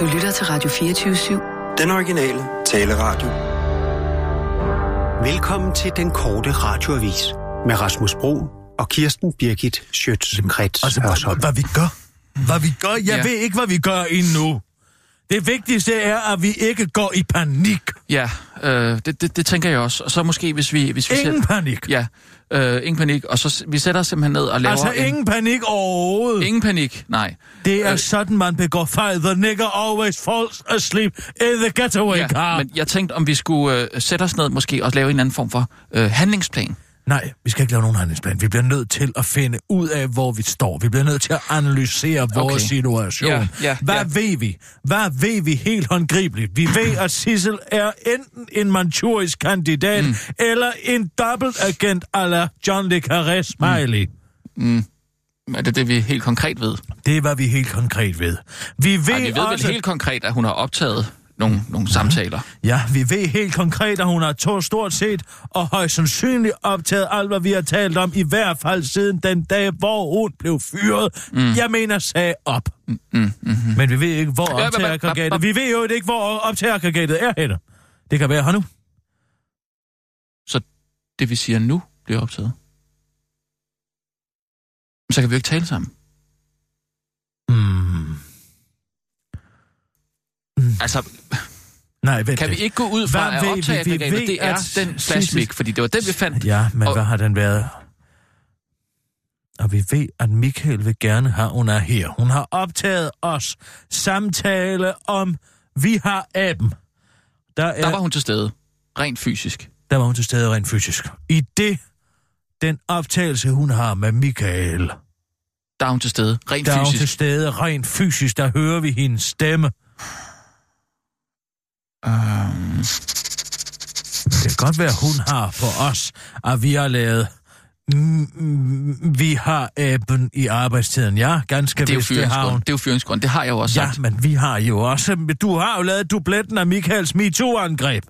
Du lytter til Radio 24-7. Den originale taleradio. Velkommen til den korte radioavis med Rasmus Bro og Kirsten Birgit Schøtz-Krets Altså, hvad, hvad vi gør? Hvad vi gør? Jeg Ja. ved ikke, hvad vi gør endnu. Det vigtigste er, at vi ikke går i panik. Ja, øh, det, det, det tænker jeg også. Og så måske, hvis vi... Hvis vi Ingen sætter, panik. Ja, øh, ingen panik. Og så vi sætter os simpelthen ned og laver Altså, en... ingen panik overhovedet. Ingen panik, nej. Det er Øh, sådan, man begår fejl. The nigger always falls asleep in the getaway Ja, car. men jeg tænkte, om vi skulle øh, sætte os ned måske og lave en anden form for øh, handlingsplan. Nej, vi skal ikke lave nogen handlingsplan. Vi bliver nødt til at finde ud af, hvor vi står. Vi bliver nødt til at analysere vores Okay. situation. Ja, ja, Hvad ja. ved vi? Hvad ved vi helt håndgribeligt? Vi ved, at Sissel er enten en manchurisk kandidat, mm. eller en dobbeltagent a la John le Carré Smiley. Mm. Er det det, vi helt konkret ved? Det er, hvad vi helt konkret ved. Vi ved, Ej, vi ved også... vel helt konkret, at hun har optaget nogle, nogle samtaler. Ja, vi ved helt konkret, at hun har to stort set og højst sandsynligt optaget alt, hvad vi har talt om, i hvert fald siden den dag, hvor hun blev fyret. Mm. Jeg mener, sagde op. Mm, mm, mm-hmm. Men vi ved ikke, hvor hva- Vi ved jo ikke, hvor optagerkagatet er henne. Det kan være her nu. Så det, vi siger nu, bliver optaget. Så kan vi jo ikke tale sammen. Altså, Nej, vent kan vi ikke gå ud fra, Hvad at ved, det er den mic, fordi det var den, vi fandt. Ja, men Og- hvad har den været? Og vi ved, at Michael vil gerne have, hun er her. Hun har optaget os samtale om, vi har aben. Der, er, Der var hun til stede, rent fysisk. der var hun til stede rent fysisk. I det, den optagelse, hun har med Michael, Der er hun til stede, rent der er hun fysisk. til stede rent fysisk, der hører vi hendes stemme. Øhm, Det kan godt være, hun har for os, at vi har lavet... Mm, mm, vi har aben i arbejdstiden. Ja, ganske det er vist, det har hun. Det er jo fyringsgrund. Det har jeg jo også Ja, sagt. men vi har jo også... Du har jo lavet dubletten af Michaels MeToo-angreb.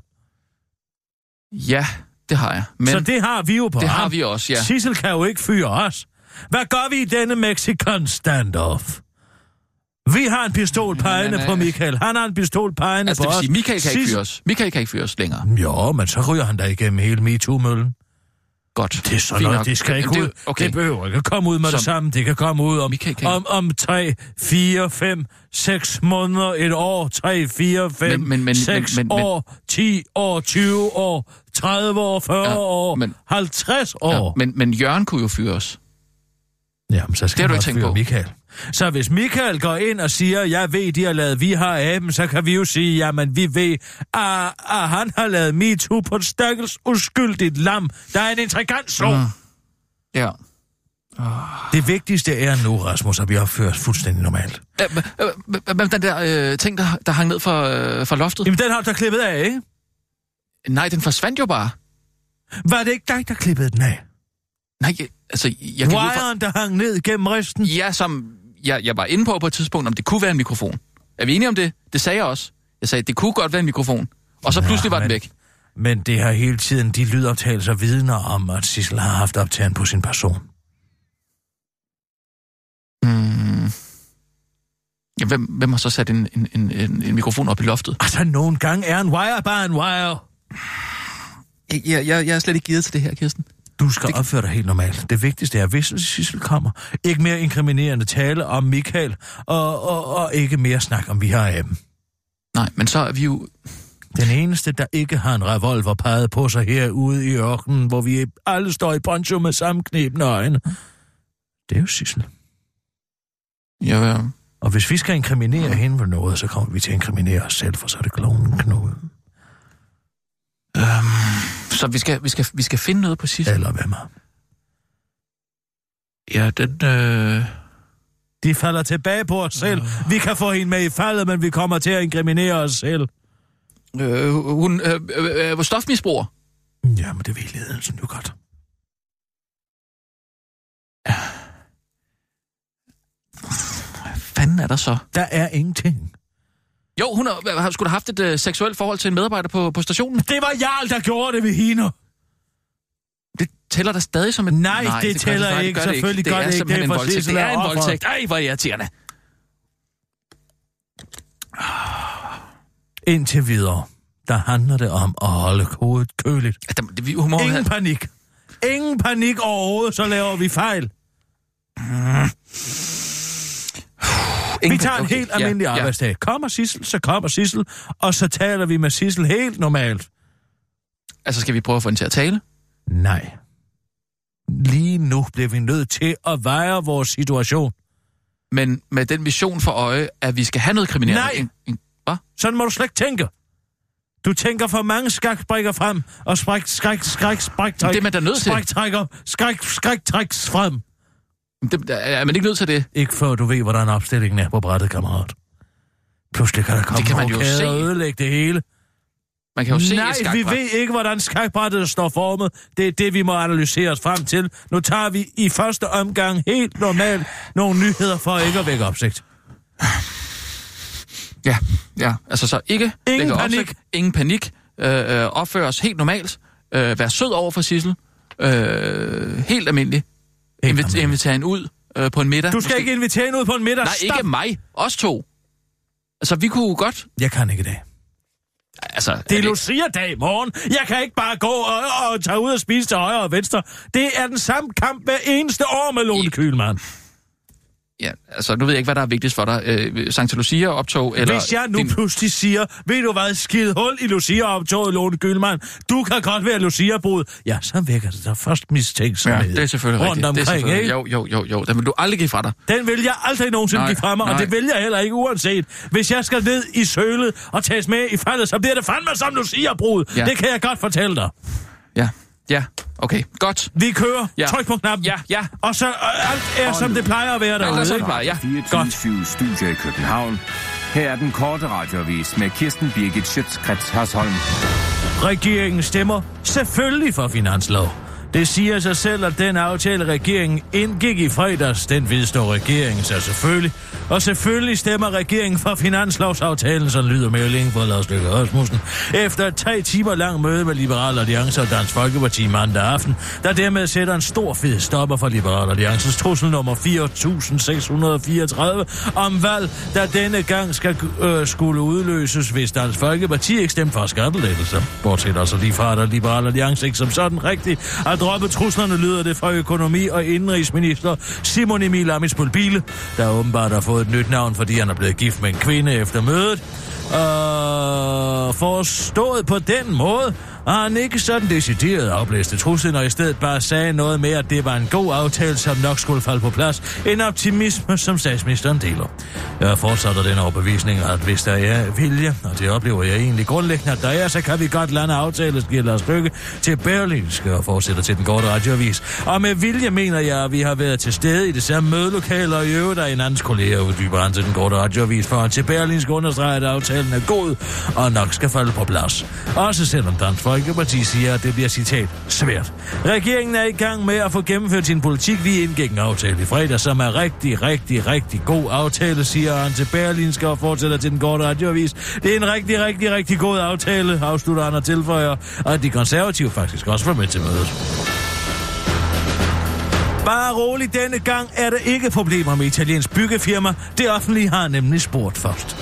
Ja, det har jeg. Men så det har vi jo på det ham. har vi også, ja. Sissel kan jo ikke fyre os. Hvad gør vi i denne Mexican standoff? Vi har en pistol pegende på Michael. Han har en pistol pegende Altså, på det vil os. sige, Michael kan ikke Sissel- fyre os. Michael kan ikke fyre os længere. Jo, men så ryger han da igennem hele MeToo-møllen. Godt. Det er sådan Fint noget, det skal ikke Jamen, ud. det, okay. Det behøver ikke at komme ud med det Som- samme. Det kan komme ud om, Michael kan- om, om 3, 4, 5, 6 måneder, et år, 3, 4, 5, Men- men- men- 6 men- men- år, 10 år, 20 år, 30 år, 40 Ja, år, men- 50 Ja, år. men, men Jørgen kunne jo fyre os. Jamen, så skal Det har du ikke tænkt på. Michael. Så hvis Michael går ind og siger, jeg ved, de har lavet Vi har aben, så kan vi jo sige, jamen vi ved, at, at han har lavet MeToo på et stakkels uskyldigt lam. Der er en intrigant Mm. Ja. Det vigtigste er nu, Rasmus, at vi opfører os fuldstændig normalt. Øh, øh, øh, Men den der øh, ting, der, der hang ned fra, øh, fra loftet? Jamen, den har du da klippet af, ikke? Nej, den forsvandt jo bare. Var det ikke dig, der klippede den af? Nej, altså, jeg kan ud fra... Wiren, der hang ned gennem resten? Ja, som jeg, jeg var inde på på et tidspunkt, om det kunne være en mikrofon. Er vi enige om det? Det sagde jeg også. Jeg sagde, det kunne godt være en mikrofon. Og så Ja, pludselig var den men- væk. Men det har hele tiden de lydoptagelser vidner om, at Sissel har haft optagen på sin person. Mm. Ja, hvem, hvem har så sat en, en, en, en, en mikrofon op i loftet? Altså, nogle gange er en wire bare en wire. Jeg, jeg, jeg er slet ikke givet til det her, Kirsten. Du skal opføre dig helt normalt. Det vigtigste er, hvis Sissel kommer, ikke mere inkriminerende tale om Michael, og, og, og ikke mere snak om, vi har aben. Nej, men så er vi jo... Den eneste, der ikke har en revolver peget på sig herude i ørkenen, hvor vi alle står i poncho med sammenknebne øjne, det er jo Sissel. Ja, ja. Og hvis vi skal inkriminere hende for noget, så kommer vi til at inkriminere os selv, for så er det klonen Knud. Så vi skal, vi skal, vi skal finde noget på sidst. Eller hvem er. Ja, den... Øh... De falder tilbage på os selv. Vi kan få hende med i faldet, men vi kommer til at inkriminere os selv. Øh, hun øh, øh, øh, stofmisbruger. Jamen, det ved ledelsen jo godt. Hvad fanden er der så? Der er ingenting. Jo, hun har, har skulle have haft et øh, seksuelt forhold til en medarbejder på, på stationen. Det var Jarl, der gjorde det ved hende. Det tæller der stadig som et... Nej, det gør tæller faktisk- ikke. det Selvfølgelig gør det det er ikke. simpelthen Det er en voldtægt. Det er er en voldtægt. Ej, hvor er det irriterende. Indtil videre, der handler det om at holde hovedet køligt. Der- det, vi må Ingen have, panik. Ingen panik overhovedet, så laver vi fejl. Ingen, Vi tager en okay, helt almindelig ja, ja. arbejdsdag. Kommer Sissel, så kommer Sissel, og så taler vi med Sissel helt normalt. Altså, skal vi prøve at få den til at tale? Nej. Lige nu bliver vi nødt til at veje vores situation. Men med den vision for øje, at vi skal have noget kriminelt. Nej. En, en, hvad? Sådan må du slet ikke tænke. Du tænker for mange skakbrikker frem, og skræk, skræk, skræk, skræk, Det er man da nødt til. Skræktrækker, skræk, skræk, træks frem. Det, er man ikke nødt til det? Ikke før du ved, hvordan opstillingen er på brættet, kammerat. Pludselig kan der komme Det kan man jo se. og ødelægge det hele. Man kan jo se Nej, vi ved ikke, hvordan skakbrættet står formet. Det er det, vi må analysere os frem til. Nu tager vi i første omgang helt normalt nogle nyheder for ikke at vække opsigt. Ja, ja. Altså så ikke... Ingen panik. Opsigt, ingen panik. Øh, øh, opføre os helt normalt. Øh, vær sød over for Sissel. Øh, helt almindelig. Almindelig. Invitere hende ud øh, på en middag. Du skal Måske- ikke invitere hende ud på en middag. Nej, Stop. ikke mig. Os to. Altså, vi kunne godt... Jeg kan ikke det. Altså, Det er Lucia-dag i morgen. Jeg kan ikke bare gå og, og tage ud og spise til højre og venstre. Det er den samme kamp hver eneste år med Lone I- Kühlmann. Ja, altså, nu ved jeg ikke, hvad der er vigtigst for dig. Øh, Santa Lucia-optog, eller... Hvis jeg nu din- pludselig siger, ved du hvad, skid hul i Lucia-optoget, Lone Gyldmann, du kan godt være Lucia-brud, ja, så vækker det der først mistænksomhed. Ja, det er selvfølgelig rundt rigtigt. det er omkring, selvfølgelig, ikke? Jo, jo, jo, jo. Den vil du aldrig give fra dig. Den vil jeg aldrig nogensinde Nej, give fra mig, og nej. det vil jeg heller ikke uanset. Hvis jeg skal ned i sølet og tages med i faldet, så bliver det fandme som Lucia-brud. Ja. Det kan jeg godt fortælle dig. Ja, ja. Okay, godt. Vi kører. Ja. Tryk på knappen. Ja, ja. Og så øh, alt er, som det plejer at være Alt er, derude. som det plejer, ja. 24 Studio i København. Her er den korte radiovis med Kirsten Birgit Schøtzgrads Hasholm. Regeringen stemmer selvfølgelig for finanslov. Det siger sig selv, at den aftale, regeringen indgik i fredags, den vedstår regeringen sig selvfølgelig. Og selvfølgelig stemmer regeringen for finanslovsaftalen, som lyder meldingen fra Lars Løkke Rasmussen. Efter et tre timer lang møde med Liberal Alliance og Dansk Folkeparti mandag aften, der dermed sætter en stor fed stopper for Liberal Alliances trussel nummer 4634 om valg, der denne gang skal øh, skulle udløses, hvis Dansk Folkeparti ikke stemmer for skattelettelser. Bortset altså lige fra, at Liberal Alliance ikke som sådan rigtigt at droppe truslerne, lyder det fra økonomi- og indrigsminister Simon Emil Amitsbøl Bile, der åbenbart har fået et nyt navn, fordi han er blevet gift med en kvinde efter mødet. Og forstået på den måde, og han ikke sådan decideret afblæste truslen, og i stedet bare sagde noget med, at det var en god aftale, som nok skulle falde på plads. En optimisme, som statsministeren deler. Jeg fortsætter den overbevisning, at hvis der er vilje, og det oplever jeg egentlig grundlæggende, at der er, så kan vi godt lande aftale, giver Lars Lykke til Berlinske og fortsætter til den korte radioavis. Og med vilje mener jeg, at vi har været til stede i det samme mødelokale, og i øvrigt er en andens kollega uddyber han til den korte radioavis, for at til Berlinske understreger, at aftalen er god og nok skal falde på plads. Også selvom Dansk Folkeparti siger, at det bliver citat svært. Regeringen er i gang med at få gennemført sin politik. Vi indgik en aftale i fredag, som er rigtig, rigtig, rigtig god aftale, siger han til Berlinske og fortsætter til den korte radioavis. Det er en rigtig, rigtig, rigtig god aftale, afslutter han og tilføjer, og at de konservative faktisk også var med til mødet. Bare rolig, denne gang er der ikke problemer med italiensk byggefirma. Det offentlige har nemlig spurgt først.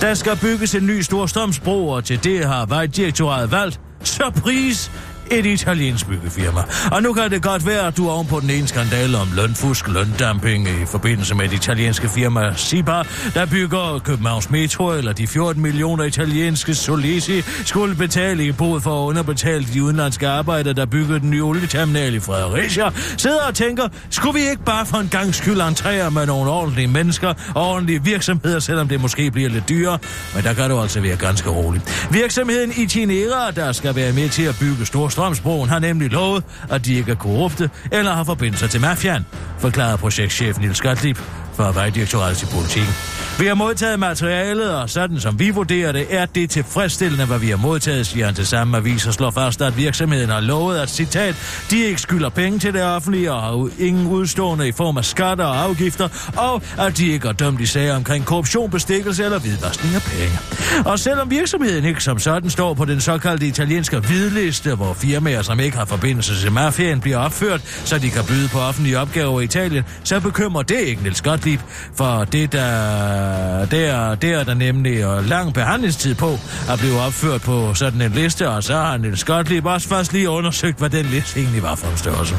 Der skal bygges en ny storstrømsbro, og til det har vejdirektoratet valgt surprise et italiensk byggefirma. Og nu kan det godt være, at du er oven på den ene skandale om lønfusk, løndumping i forbindelse med det italienske firma Siba, der bygger Københavns Metro, eller de 14 millioner italienske Solisi, skulle betale i bod for at underbetale de udenlandske arbejdere, der bygger den nye olieterminal i Fredericia, sidder og tænker, skulle vi ikke bare for en gang skyld entrere med nogle ordentlige mennesker og ordentlige virksomheder, selvom det måske bliver lidt dyrere, men der kan du altså være ganske rolig. Virksomheden Itinera, der skal være med til at bygge Storstrømsbroen, har nemlig lovet, at de ikke er korrupte eller har forbindelser til mafiaen, forklarede projektchef Nils Gottlieb fra Vejdirektoratet til politikken. Vi har modtaget materialet, og sådan som vi vurderer det, er det tilfredsstillende, hvad vi har modtaget, siger han til samme avis og slår fast, at virksomheden har lovet, at citat, de ikke skylder penge til det offentlige og har ingen udstående i form af skatter og afgifter, og at de ikke er dømt i sager omkring korruption, bestikkelse eller hvidvaskning af penge. Og selvom virksomheden ikke som sådan står på den såkaldte italienske hvidliste, hvor firmaer, som ikke har forbindelse til mafiaen, bliver opført, så de kan byde på offentlige opgaver i Italien, så bekymrer det ikke Niels Gottlieb, Gottlieb, for det der, der, der er der nemlig øh, lang behandlingstid på at blive opført på sådan en liste, og så har Niels Gottlieb også først lige undersøgt, hvad den liste egentlig var for en størrelse.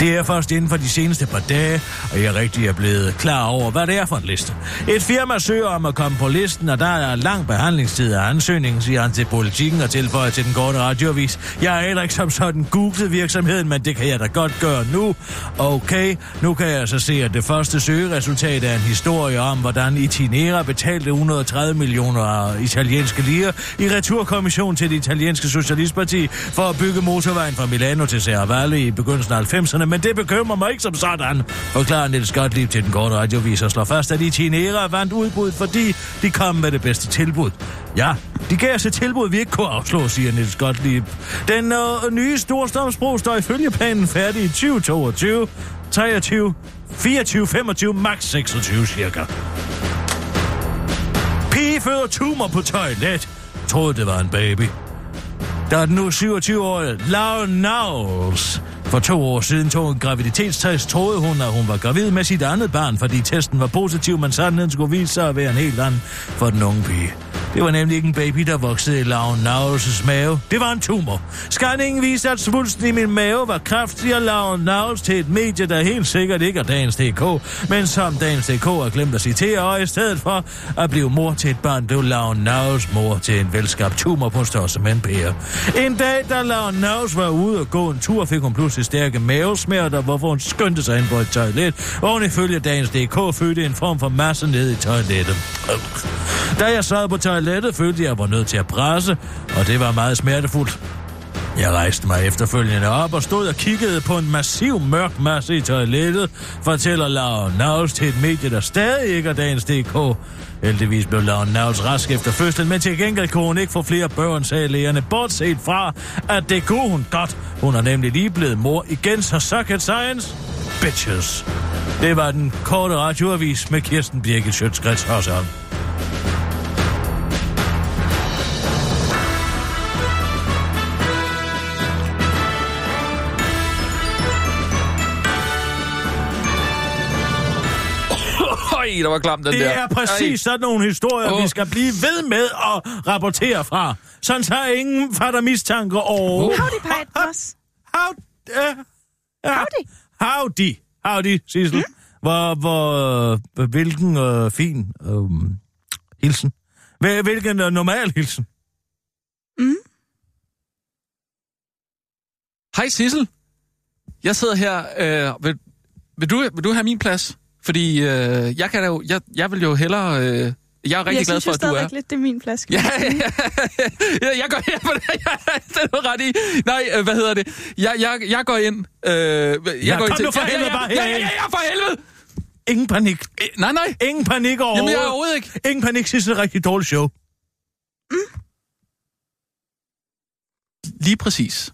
Det er først inden for de seneste par dage, og jeg rigtig er blevet klar over, hvad det er for en liste. Et firma søger om at komme på listen, og der er lang behandlingstid af ansøgningen, siger han til politikken og tilføjer til den korte radiovis. Jeg er heller ikke som sådan googlet virksomheden, men det kan jeg da godt gøre nu. Okay, nu kan jeg så se, at det første søgeresultat er en historie om, hvordan Itinera betalte 130 millioner italienske lire i returkommission til det italienske socialistparti for at bygge motorvejen fra Milano til Serravalle i begyndelsen af 90'erne, men det bekymrer mig ikke som sådan, forklarer Niels Gottlieb til den korte radiovis og slår fast, at Itinera vandt udbud, fordi de kom med det bedste tilbud. Ja, de gav os et tilbud, vi ikke kunne afslå, siger Niels Gottlieb. Den øh, nye Storstrømsbro står ifølge planen færdig i 2022, 23, 24, 25, max 26 cirka. Pige føder tumor på toilet. Troede, det var en baby. Da den nu 27-årige Laura Knowles for to år siden tog en graviditetstest, troede hun, at hun var gravid med sit andet barn, fordi testen var positiv, men sandheden skulle vise sig at være en helt anden for den unge pige. Det var nemlig ikke en baby, der voksede i Laura Nauls' mave. Det var en tumor. Scanningen viste, at svulsten i min mave var kraft, siger Laura Nauls til et medie, der helt sikkert ikke er Dagens DK, men som Dagens DK har glemt at citere, og i stedet for at blive mor til et barn, blev Laura Nauls mor til en velskabt tumor på størrelse med en pære. En dag, da Laura Nauls var ude og gå en tur, fik hun pludselig stærke mavesmerter, hvorfor hun skyndte sig ind på et toilet, og hun ifølge Dagens DK fødte en form for masse ned i toilettet. Da jeg sad på toilettet, følte jeg, at jeg var nødt til at presse, og det var meget smertefuldt. Jeg rejste mig efterfølgende op og stod og kiggede på en massiv mørk masse i toilettet, fortæller Laura Knowles til et medie, der stadig ikke er dagens DK. Heldigvis blev Laura Knowles rask efter fødslen, men til gengæld kunne hun ikke få flere børn, sagde lægerne, bortset fra, at det kunne hun godt. Hun er nemlig lige blevet mor igen, så suck it science, bitches. Det var den korte radioavis med Kirsten Birgit Sjøtskrets Hørsholm. Der var klam, den Det der. er præcis sådan nogle historier, Åh. vi skal blive ved med at rapportere fra. Sådan så ingen fatter mistanke over. Åh. Howdy, Pejters. How, uh, Howdy. Howdy. Howdy, Sissel. Mm. Hvor, hvor, øh, hvilken øh, fin øh, hilsen. Hvil- Hvilken øh, normal hilsen. Hej Sissel. Jeg sidder her. Øh, vil, vil, du, vil du have min plads? Fordi øh, jeg, kan da jo, jeg, jeg vil jo hellere... Øh, jeg er rigtig jeg glad synes for, at du er. stadigvæk lidt, det er min plads. Ja, ja, ja, jeg går her på det. Ja, det er du ret i. Nej, øh, hvad hedder det? Jeg, jeg, jeg går ind. Øh, jeg Ja, går kom ind nu for ja, ja, helvede ja, bare ja, ja, ja, ja, for helvede! Ingen panik. Øh, Nej, nej. Ingen panik overhovedet. Jamen, jeg er overhovedet ikke. Ingen panik, Sissel. Rigtig dårligt show. Lige præcis.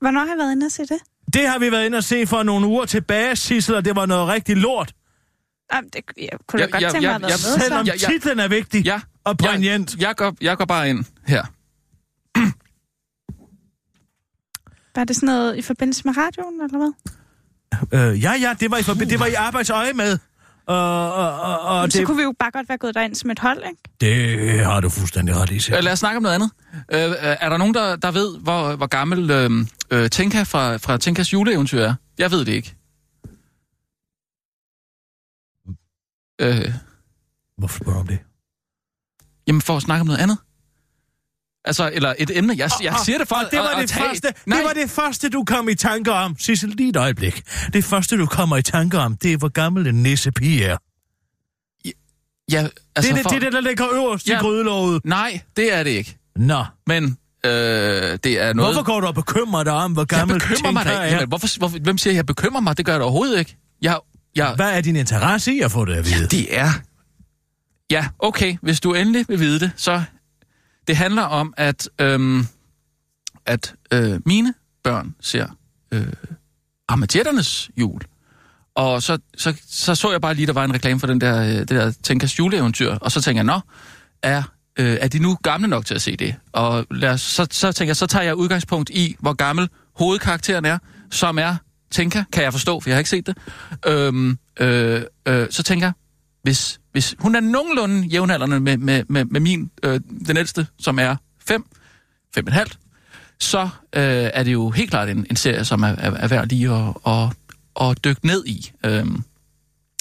Hvornår har jeg været inde og se det? Det har vi været inde og se for nogle uger tilbage, Sissel, og det var noget rigtig lort. Jamen, det jeg kunne Jeg- da godt jeg- tænke mig jeg- at være jeg- med. Selvom ja. titlen er vigtig Ja, og poignant. jeg, jeg, går, jeg går bare ind her. Var det sådan noget i forbindelse med radioen, eller hvad? Øh, ja, ja, det var i, forbi- det var i arbejdsøje med. Og, og, og, og Så det, kunne vi jo bare godt være gået derind som et hold, ikke? det har du fuldstændig ret i, Øh, Sissel. lad os snakke om noget andet. Øh, er der nogen, der, der ved, hvor, hvor gammel øh, øh, Tinka fra, fra Tinkas juleeventyr er? Jeg ved det ikke. Øh, Hvorfor spørger om det? jamen, for at snakke om noget andet. Altså, eller et emne. Jeg, jeg siger det for Og det var at, det, at tage... første, Nej, det var det første, du kom i tanker om. Sissel, lige et øjeblik. Det første, du kommer i tanker om, det er, hvor gammel en nissepige er. ja, Altså det er for... det, det, der ligger øverst Ja. i grydelåget. Nej, det er det ikke. Nå, Men øh, det er noget... hvorfor går du og bekymrer dig om, hvor jeg gammel bekymrer mig da ikke. Jamen, Hvorfor, hvorfor, hvem siger, at jeg bekymrer mig? Det gør jeg da overhovedet ikke. Jeg, jeg, Hvad er din interesse i at få det at vide? Det er... Ja, okay, hvis du endelig vil vide det, så... Det handler om, at, øhm, at øh, mine børn ser øh, Armagetternes jul. Og så, så, så så jeg bare lige, der var en reklame for den der, øh, det der Tænkers juleeventyr. Og så tænker jeg, nå, er, øh, er de nu gamle nok til at se det? Og lad os, så, så tænker jeg, så tager jeg udgangspunkt i, hvor gammel hovedkarakteren er, som er Tænker, kan jeg forstå, for jeg har ikke set det. Øhm, øh, øh, så tænker jeg, hvis, hvis hun er nogenlunde jævnaldrende med, med, med, med min, øh, den ældste, som er 5, 5,5, så øh, er det jo helt klart en, en serie, som er, er, er værd lige at, at, at dykke ned i. Øhm,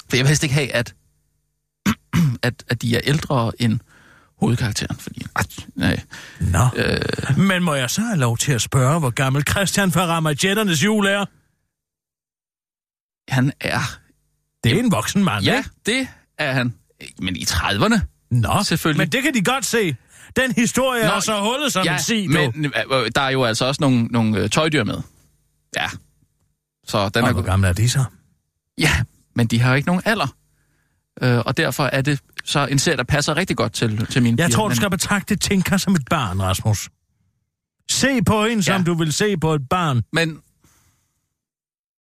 for jeg vil helst ikke have, at, at, at de er ældre end hovedkarakteren, fordi... Nej, Nå. Øh. Men må jeg så have lov til at spørge, hvor gammel Christian fra Ramajetternes jul er? han er... Det er en voksen mand, Ja, ikke? det er han. Men i 30'erne. Nå, Selvfølgelig. Men det kan de godt se. Den historie Nå, er så hullet som ja, en sig, men øh, der er jo altså også nogle, nogle øh, tøjdyr med. Ja. Så den Og er hvor gamle er de så? Ja, men de har jo ikke nogen alder. Øh, og derfor er det så en serie, der passer rigtig godt til, til mine Jeg piger, tror, du skal betragte Tinka som et barn, Rasmus. Se på hende, som Ja. du vil se på et barn. Men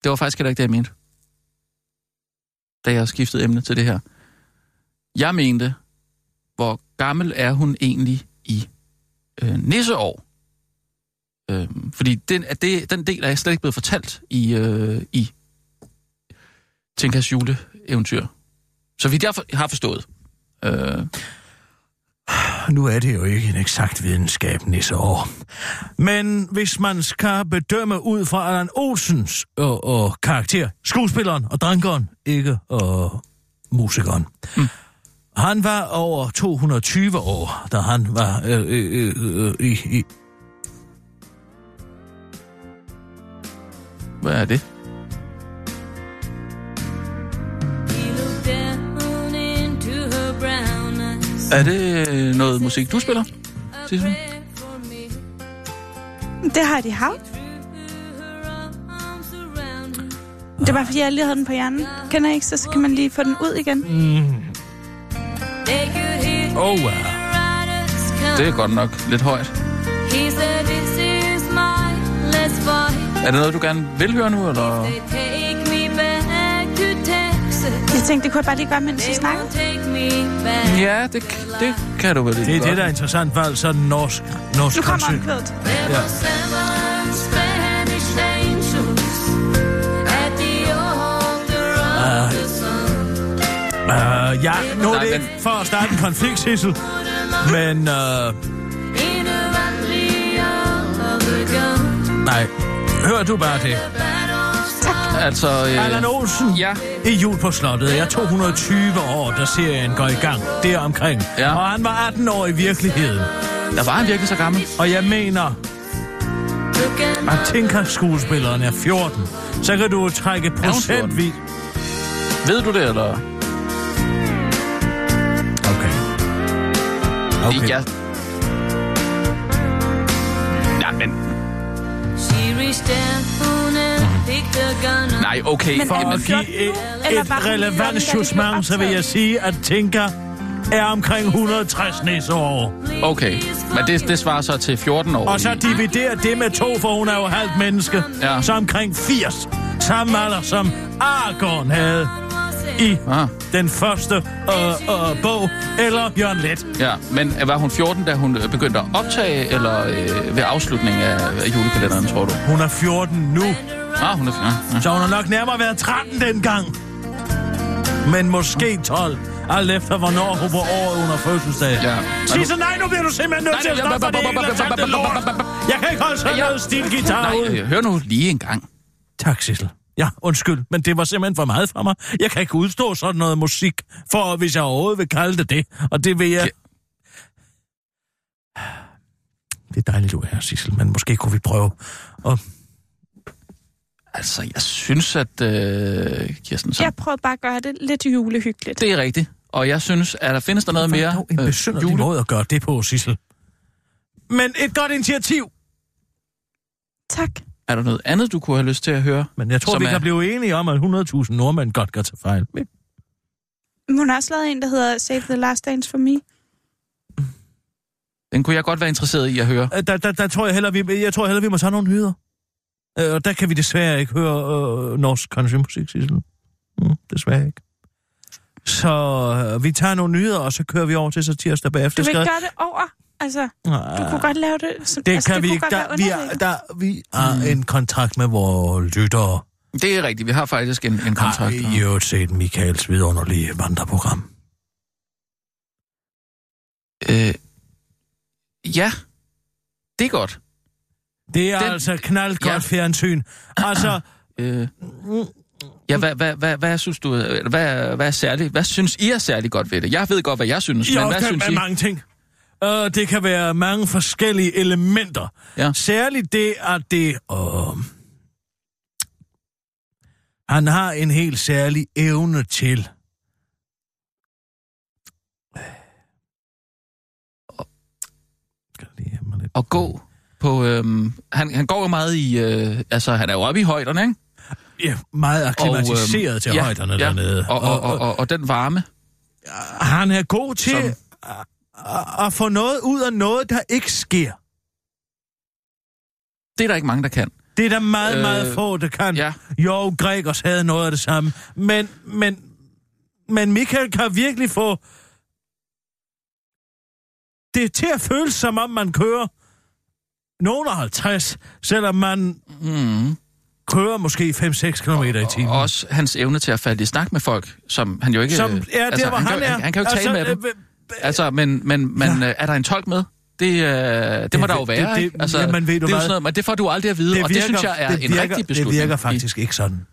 det var faktisk heller ikke det, jeg mente. Da jeg skiftede emne til det her. Jeg mente, hvor gammel er hun egentlig i øh, nisseår? Øh, fordi den, at det, den del er jeg slet ikke blevet fortalt i, øh, i Tinkas juleeventyr. Så vidt jeg har forstået. Øh, Nu er det jo ikke en eksakt videnskab, Nisseår. Men hvis man skal bedømme ud fra Allan Olsens og, og karakter, skuespilleren og drankeren, ikke og musikeren. Mm. Han var over 220 år, da han var øh, øh, øh, øh, i, i... hvad er det? Er det øh, noget musik, du spiller? Sissel? Det har de haft. Det er bare fordi, jeg lige havde den på hjernen. Kender I ikke, så, så kan man lige få den ud igen. Oh, wow. Det er godt nok lidt højt. Er det noget, du gerne vil høre nu, eller? Jeg tænkte, det kunne jeg bare lige gøre, mens vi snakker. Ja, det, det kan du vel Det er det, der er interessant, for altså norsk, norsk Nu kommer omkvædet. Ja. Uh, ja, nu er det ikke for at starte en konflikt, Sissel. Men, uh, nej, hør du bare det. Altså, øh, Allan Olsen ja. i jul på slottet er 220 år, da serien går i gang. Deromkring. Ja. Og han var 18 år i virkeligheden. der var han virkelig så gammel. Og jeg mener, at tænker skuespilleren er 14, så kan du trække hun 14? procentvis... Ved du det, eller? Okay. Okay. Ja. Ja, men... Nej, okay. Men For at give 14 et, et var den 14, da relevant judgment, så vil jeg sige, at Tinka er omkring 160 næseår. Okay, men det, det svarer så til 14 år. Og så dividerer det med to, for hun er jo halvt menneske. Ja. Så omkring 80. Samme alder som Aragorn havde i Ah, den første øh, øh, bog, eller Jørgen Let. ja, men var hun 14, da hun øh, begyndte at optage, eller øh, ved afslutningen af, af julekalenderen, tror du? Hun er 14 nu, Ah, hun er 14. Ja. så hun har nok nærmere været 13 dengang. Men måske 12, alt efter hvornår hun var året under fødselsdag. Ja. Sig så nej, nu bliver du simpelthen nødt til at stoppe for det hele lort. Jeg kan ikke holde sådan noget stilgitar ud. hør nu lige en gang. Tak, Sissel. Ja, undskyld, men det var simpelthen for meget for mig. Jeg kan ikke udstå sådan noget musik, for hvis jeg overhovedet vil kalde det det. Og det vil jeg... Det er dejligt, du er her, Sissel, men måske kunne vi prøve at... Altså, jeg synes, at... Øh, Kirsten, så, Jeg prøvede bare at gøre det lidt julehyggeligt. det er rigtigt. Og jeg synes, at der findes der noget mere Dog en besynderlig jule... måde at gøre det på, Sissel. Men et godt initiativ. Tak. Er der noget andet, du kunne have lyst til at høre? Men jeg tror, vi er- kan blive enige om, at 100.000 nordmænd godt kan tage fejl. Men Hun har også lavet en, der hedder Save the Last Dance for Me. Den kunne jeg godt være interesseret i at høre. øh, der, der, der tror jeg hellere, vi, jeg tror hellere, vi må tage nogle nyheder. Øh, Og der kan vi desværre ikke høre øh, norsk countrymusik, Sissel. Mm, desværre ikke. Så øh, vi tager nogle nyheder, og så kører vi over til så tirsdag bagefter. Du vil ikke gøre det over? Altså, du kunne godt lave det... Som, Det altså, kan vi kunne ikke. Der, vi, er, der, vi har en kontrakt med vores lyttere. Det er rigtigt, vi har faktisk en, en Har kontrakt. I jo set Michaels vidunderlige vandreprogram? Øh, ja, det er godt. Det er Den- altså knaldgodt Ja. fjernsyn. Altså, Øh, ja, hvad, hvad, hvad, hvad synes du, eller hvad, hvad er særligt, hvad synes I er særligt godt ved det? Jeg ved godt, hvad jeg synes, jo, men hvad der synes I? mange ting. Uh, det kan være mange forskellige elementer. Ja. Særligt det, at det... Uh, han har en helt særlig evne til... Skal jeg lige lidt- At gå på, øhm, han, han går jo meget i, øh, altså han er jo oppe i højderne, ikke? Ja, meget akklimatiseret øhm, til ja, højderne ja, dernede. Og, og, og, og, og den varme, han er god til Som- at, at, få noget ud af noget, der ikke sker. det er der ikke mange, der kan. Det er der meget, øh, meget få, der kan. ja. Jo, Gregers havde noget af det samme. Men, men, men Michael kan virkelig få det til at føles, som om man kører nogen af 50, selvom man Mm. kører måske 5-6 km i timen. Og også hans evne til at falde i snak med folk, som han jo ikke... Som øh, er der, altså, hvor han, han, kan, er. Han, han kan jo ikke altså, tale med dem. øh, Altså, men, men, men ja. er der en tolk med? Det, øh, det, må Det- der jo det- være, det- ikke? Altså, jamen, ved du det er sådan noget, men det får du aldrig at vide, det og det synes jeg er det en virker, rigtig beslutning. Det virker faktisk ikke sådan.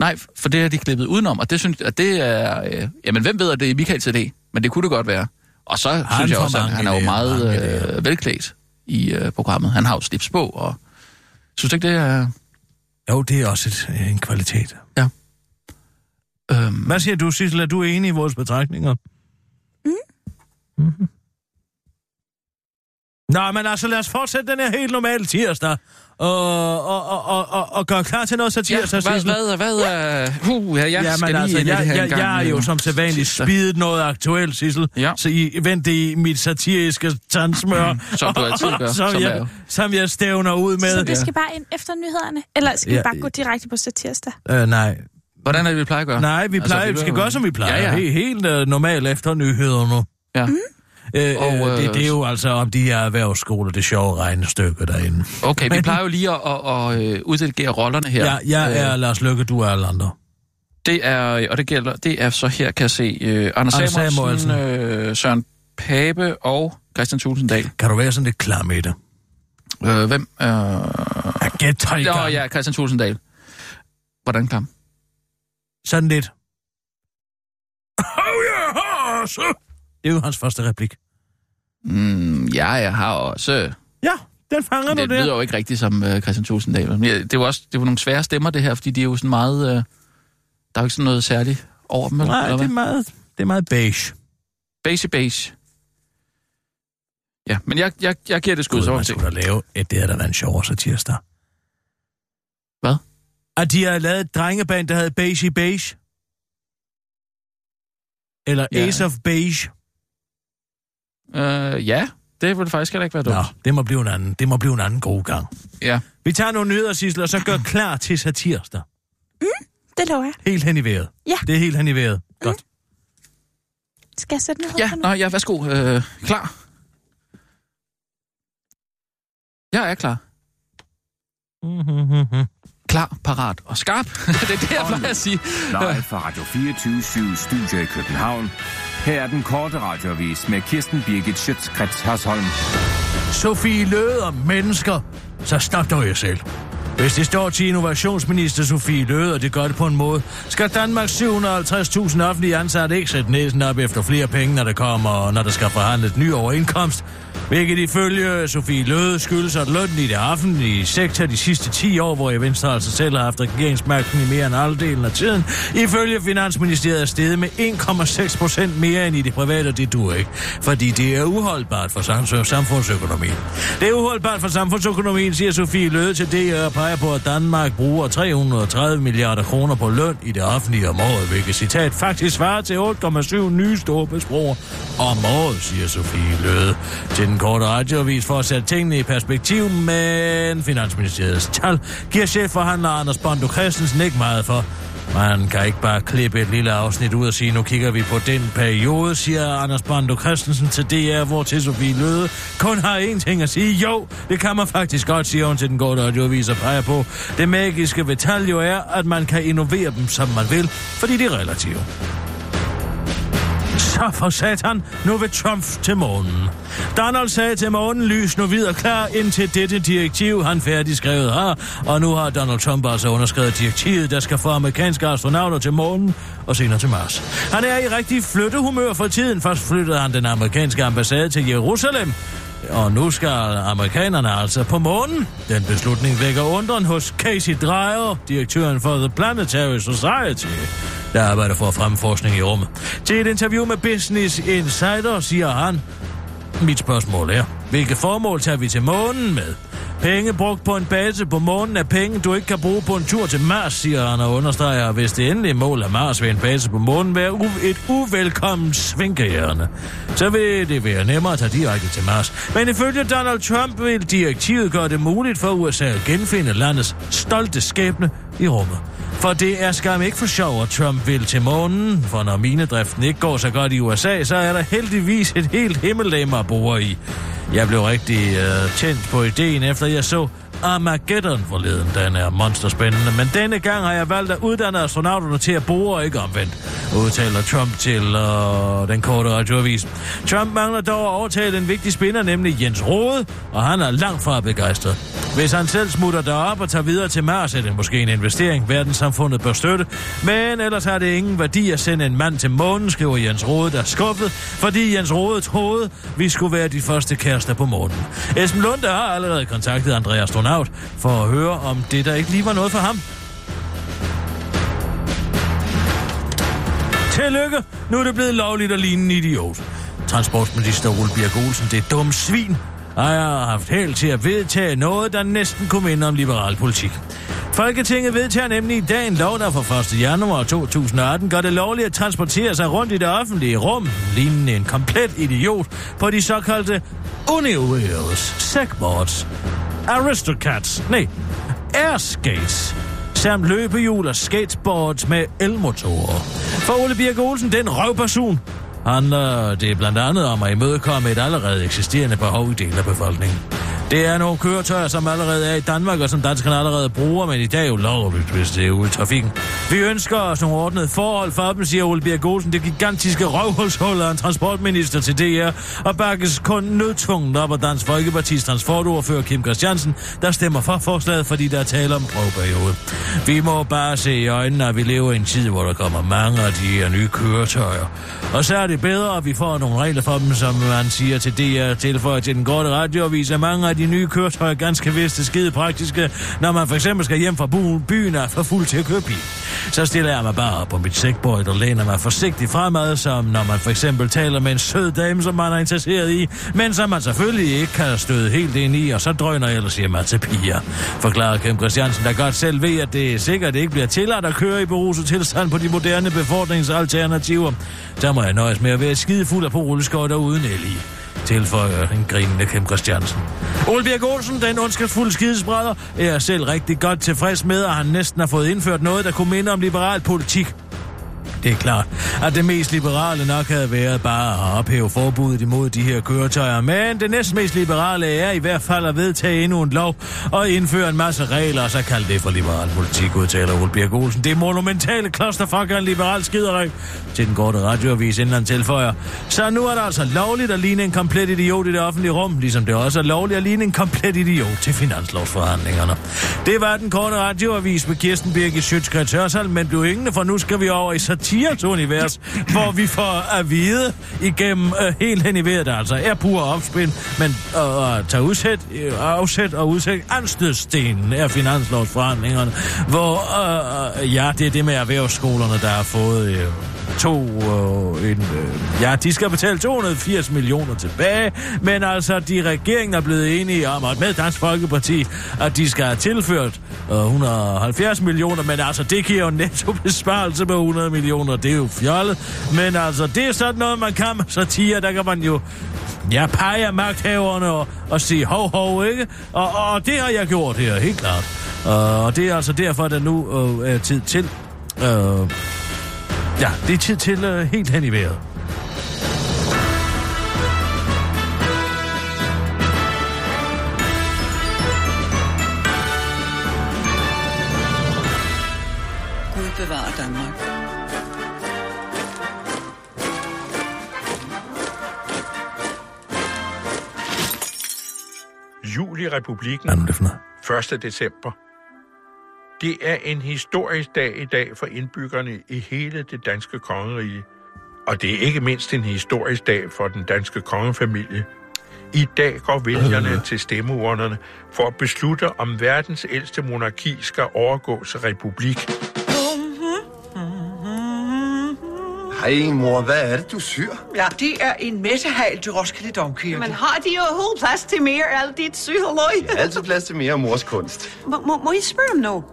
Nej, for det er de klippet udenom, og det synes at det er... Øh, jamen, hvem ved, at det er Michaels idé? Men det kunne det godt være. Og så Han synes jeg også, at han er jo meget øh, velklædt i øh, programmet. Han har jo slips på, og synes du ikke, det er... Jo, det er også et, en kvalitet. Øhm, Hvad siger du, Sissel? Er du enig i vores betragtninger? Mm. Mm-hmm. Nå, men altså, lad os fortsætte den her helt normale tirsdag. Og, og, og, og, og, gøre klar til noget så ja, tirsdag, hvad, Sissel. hvad, hvad er... Uh, ja, jeg Ja, skal men lige altså, ind jeg, det her jeg, jeg er jo øh, som sædvanligt spidet noget aktuelt, Sissel. Ja. Så I venter i mit satiriske tandsmør. Som du altid gør, som, som er jeg, som jeg stævner ud Så med. det skal bare ind efter nyhederne? Eller skal vi Ja. bare gå direkte på satirsdag? Øh, nej, Hvordan er det, vi plejer at gøre? nej, vi, plejer, Altså, vi skal gøre, som vi plejer. Ja, ja. Helt, helt uh, normalt efter nyhederne. Ja. Øh, Og, øh, det, øh, det er jo altså om de her erhvervsskoler, det sjove regnestykke derinde. Okay, vi Men- plejer jo lige at, at, at, at uddelegere rollerne her. Ja, jeg Øh, er Lars Løkke, du er alle andre. Det er, og det gælder, det er så her, kan jeg se, uh, Anders Anders Samuelsen, uh, Søren Pape og Christian Tulsendal. Kan du være sådan lidt klar med det? Uh, hvem? Uh, Ja, gæt tre Nå gange. ja, Christian Tulsendal. Hvordan klam? Sådan lidt. Oh, så. Det er jo hans første replik. Mm, ja, jeg har også... Ja, den fanger Det du der. lyder jo ikke rigtigt som uh, Christian Tulsendal. Ja, det var også det var nogle svære stemmer, det her, fordi de er jo sådan meget... Uh, der er jo ikke sådan noget særligt over dem, eller Nej, hvad? det er meget, det er meget beige. Beige beige. Ja, men jeg, jeg, jeg giver det skud, Gud, så man skulle da lave et, det havde da været en sjovere satirsdag. Hvad? At de har lavet et drengeband, der hedder Beige i Beige. Eller ja. Ace of Beige. Uh, ja, det ville faktisk heller ikke være dumt. Nå, det må blive en anden, det må blive en anden god gang. Ja. Vi tager nogle nyheder, Sissel, og så gør klar til satirsdag. Det lover jeg. Helt hen i vejret. Ja. Det er helt hen i vejret. Godt. Skal jeg sætte nyheder Ja, nå, ja, værsgo. Uh, klar. Jeg er klar. Mm-hmm. Klar, parat og skarp. det er det, jeg plejer at sige. Live fra Radio 24 Studio i København. Her er den korte radiovis med Kirsten Birgit Schøtzgrads Hasholm. Sofie Løde om mennesker, så stop dog jer selv. Hvis det står til innovationsminister Sofie Løde, og det gør det på en måde, skal Danmarks 750.000 offentlige ansatte ikke sætte næsen op efter flere penge, når der kommer, når der skal forhandles ny overindkomst. Hvilket ifølge Sofie Løde skyldes, at lønnen i det offentlige sektor de sidste 10 år, hvor jeg Venstre altså selv har haft regeringsmagten i mere end halvdelen af tiden, ifølge Finansministeriet er steget med 1,6 procent mere end i det private, og det duer ikke. Fordi det er uholdbart for samfundsøkonomien. Det er uholdbart for samfundsøkonomien, siger Sofie Løde til DR og peger på, at Danmark bruger 330 milliarder kroner på løn i det offentlige om året, hvilket citat faktisk svarer til 8,7 nye storbesbroer om året, siger Sofie Løde til den korte radioavis for at sætte tingene i perspektiv, men Finansministeriets tal giver chefforhandler Anders Bondo Christensen ikke meget for. Man kan ikke bare klippe et lille afsnit ud og sige, nu kigger vi på den periode, siger Anders Brando Christensen til DR, hvor til Sofie Løde kun har én ting at sige. Jo, det kan man faktisk godt, siger hun til den gode radioavis og peger på. Det magiske ved tal jo er, at man kan innovere dem, som man vil, fordi de er relative. Så for satan, nu vil Trump til månen. Donald sagde til månen, lys nu videre klar indtil dette direktiv, han færdigskrevet har. Og nu har Donald Trump altså underskrevet direktivet, der skal få amerikanske astronauter til månen og senere til Mars. Han er i rigtig flyttehumør for tiden. Først flyttede han den amerikanske ambassade til Jerusalem. Og nu skal amerikanerne altså på månen. Den beslutning vækker undren hos Casey Dreyer, direktøren for The Planetary Society, der arbejder for fremforskning i rummet. Til et interview med Business Insider siger han, mit spørgsmål er, hvilke formål tager vi til månen med? Penge brugt på en base på månen er penge, du ikke kan bruge på en tur til Mars, siger han og understreger, hvis det endelige mål er Mars ved en base på månen være u- et uvelkommen svinkehjerne. Så vil det være nemmere at tage direkte til Mars. Men ifølge Donald Trump vil direktivet gøre det muligt for USA at genfinde landets stolte skæbne i rummet. For det er skam ikke for sjov, at Trump vil til månen, for når minedriften ikke går så godt i USA, så er der heldigvis et helt himmellegeme at bo i. Jeg blev rigtig øh, tændt på ideen, efter jeg så Armageddon forleden. Den er monsterspændende, men denne gang har jeg valgt at uddanne astronauterne til at bore, og ikke omvendt, udtaler Trump til øh, den korte radioavis. Trump mangler dog at overtage den vigtige spiller, nemlig Jens Rode, og han er langt fra begejstret. Hvis han selv smutter derop og tager videre til Mars, er det måske en investering, verdenssamfundet bør støtte. Men ellers har det ingen værdi at sende en mand til månen, skriver Jens Rode, der er skuffet, fordi Jens Rode troede, vi skulle være de første kærester på månen. Esben Lunde har allerede kontaktet Andreas Astronaut for at høre, om det der ikke lige var noget for ham. Tillykke! Nu er det blevet lovligt at ligne en idiot. Transportminister Ole Birk Olsen, det er dumme svin, har haft held til at vedtage noget, der næsten kunne minde om liberal politik. Folketinget vedtager nemlig i dag en lov, der fra 1. januar 2018 gør det lovligt at transportere sig rundt i det offentlige rum, lignende en komplet idiot på de såkaldte Uniwheels, Segboards, Aristocats, nej, Airskates, samt løbehjul og skateboards med elmotorer. For Ole Birk Olsen, den røvperson, handler øh, det blandt andet om at imødekomme et allerede eksisterende behov i del af befolkningen. Det er nogle køretøjer, som allerede er i Danmark, og som danskerne allerede bruger, men i dag er jo lovligt, hvis det er ude i trafikken. Vi ønsker os nogle ordnede forhold for dem, siger Ole Birk Olsen, det gigantiske røvhulshul af en transportminister til DR, og bakkes kun nødtvunget op af Dansk Folkepartis transportordfører Kim Christiansen, der stemmer for forslaget, fordi der er tale om prøveperiode. Vi må bare se i øjnene, at vi lever i en tid, hvor der kommer mange af de her nye køretøjer. Og så er det bedre, at vi får nogle regler for dem, som man siger til DR, tilføjer til den korte radioavis, at mange af de nye køretøjer ganske vist er skide praktiske, når man for eksempel skal hjem fra byen er for fuld til at køre bil. Så stiller jeg mig bare op på mit sækbord og læner mig forsigtigt fremad, som når man for eksempel taler med en sød dame, som man er interesseret i, men som man selvfølgelig ikke kan støde helt ind i, og så drøner jeg ellers hjemme til piger. Forklarer Kim Christiansen, der godt selv ved, at det sikkert ikke bliver tilladt at køre i beruset tilstand på de moderne befordringsalternativer. Der må jeg nøjes med at være skidefuld af på rulleskøjter uden el i tilføjer en grinende Kim Christiansen. Ole Birk Olsen, den ondskabsfulde skidesbrædder, er selv rigtig godt tilfreds med, at han næsten har fået indført noget, der kunne minde om liberal politik. Det er klart, at det mest liberale nok havde været bare at ophæve forbuddet imod de her køretøjer, men det næstmest liberale er i hvert fald at vedtage endnu en lov og indføre en masse regler, og så kalde det for liberal politik, udtaler Ole Birk Olsen. Det monumentale klosterfuck af en liberal skideri til den korte radioavis, inden han tilføjer. Så nu er det altså lovligt at ligne en komplet idiot i det offentlige rum, ligesom det også er lovligt at ligne en komplet idiot til finanslovsforhandlingerne. Det var den korte radioavis med Kirsten Birgit Sjøtskrets Hørsholm, men blev ingen, for nu skal vi over i satires univers, hvor vi får at vide igennem øh, helt hen i vejret, der altså er pur opspind, men øh, at tage udsæt, øh, afsæt og udsæt anstødstenen af finanslovsforhandlingerne, hvor, øh, øh, ja, det er det med erhvervsskolerne, der har fået øh, to, øh, en, øh, ja, de skal betale 280 millioner tilbage, men altså, de regeringen er blevet enige om, at med Dansk Folkeparti, at de skal have tilført øh, 170 millioner, men altså, det giver jo netto besparelse på 100 millioner, det er jo fjollet, men altså, det er sådan noget, man kan med satire, der kan man jo Ja, peger magthaverne og, og siger hov, hov, ikke? Og, og det har jeg gjort her, helt klart. Uh, og det er altså derfor, at der nu uh, er tid til uh, ja, det er tid til øh, helt hen i vejret. Gud bevarer Danmark. Jul i republikken Hvad er det for noget? 1. december. Det er en historisk dag i dag for indbyggerne i hele det danske kongerige. Og det er ikke mindst en historisk dag for den danske kongefamilie. I dag går vælgerne til stemmeurnerne for at beslutte, om verdens ældste monarki skal overgå til republik. Hej mor, hvad er det, du syr? Ja, det er en messehal til Roskilde Domkirke. Men har de overhovedet plads til mere af alt dit sygeløg? Altid plads til mere mors kunst. Må, må, må I spørge om noget?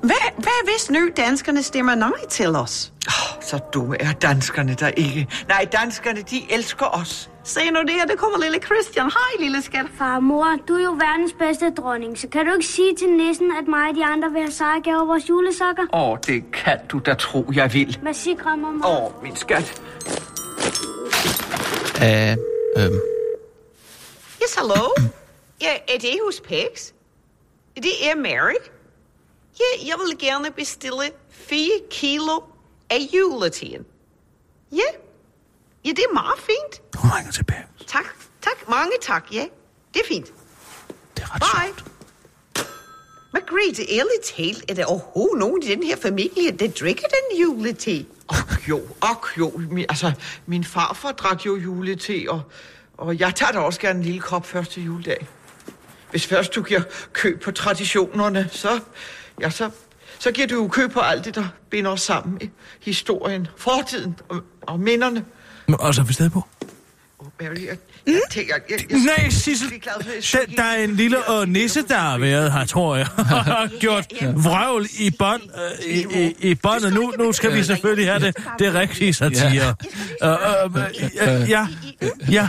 Hvad, hvad hvis nu danskerne stemmer nej til os? Oh, så dumme er danskerne der ikke. Nej, danskerne, de elsker os. Se nu der, der kommer lille Christian. Hej, lille skat. Far, mor, du er jo verdens bedste dronning, så kan du ikke sige til nissen, at mig og de andre vil have sejrgave over vores julesokker? Åh, oh, det kan du da tro, jeg vil. Hvad siger mor? Åh, oh, min skat. Af, øhm, Yes, hallo? Ja, er det hos Pex? Det er Mary. Ja, jeg vil gerne bestille 4 kilo af juletiden. Ja, ja, det er meget fint. Hun ringer tilbage. Tak, tak, mange tak, ja. Det er fint. Det er ret Bye. sjovt. Margrethe, ærligt talt, er der overhovedet nogen i den her familie, der drikker den juletid? Og jo, og jo. Min, altså, min farfar drak jo julete, og, og jeg tager da også gerne en lille kop første juledag. Hvis først du giver køb på traditionerne, så, ja, så, så giver du jo køb på alt det, der binder os sammen i historien, fortiden og, og minderne. Nå, Og så er vi stadig på. Oh, Mary, jeg, jeg tænker... Jeg, jeg, jeg, Nej, Sissel, er der er en lille og nisse, der har været her, tror jeg. har gjort vrøvl i bånd, øh, i, i, i. Nu, nu skal vi selvfølgelig have det, det rigtige satire. Øh, øh, øh, øh, ja, ja.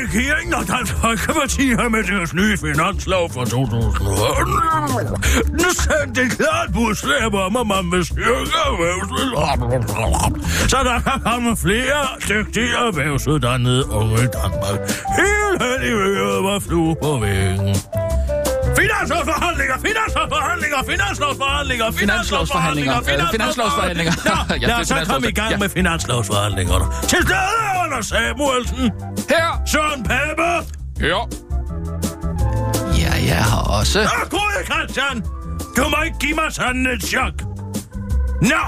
Regeringen og Dansk Folkeparti har med deres nye finanslov for 2018. sendt et klart budskab om, at man vil styrke erhvervslivet. Så der kan komme flere dygtige erhvervsuddannede unge i Danmark. Helt hen i øret var flue på væggen. Finanslovsforhandlinger, finanslovsforhandlinger, finanslovsforhandlinger, Finanslovsforhandlinger, øh, finanslovsforhandlinger. Ja, Ja, lad os så komme i gang med finanslovsforhandlingerne. Til stede under Samuelsen, Her! Søren Pape Her! Ja, jeg har også... og Gode Christian. Du må ikke give mig sådan et chok. Nå,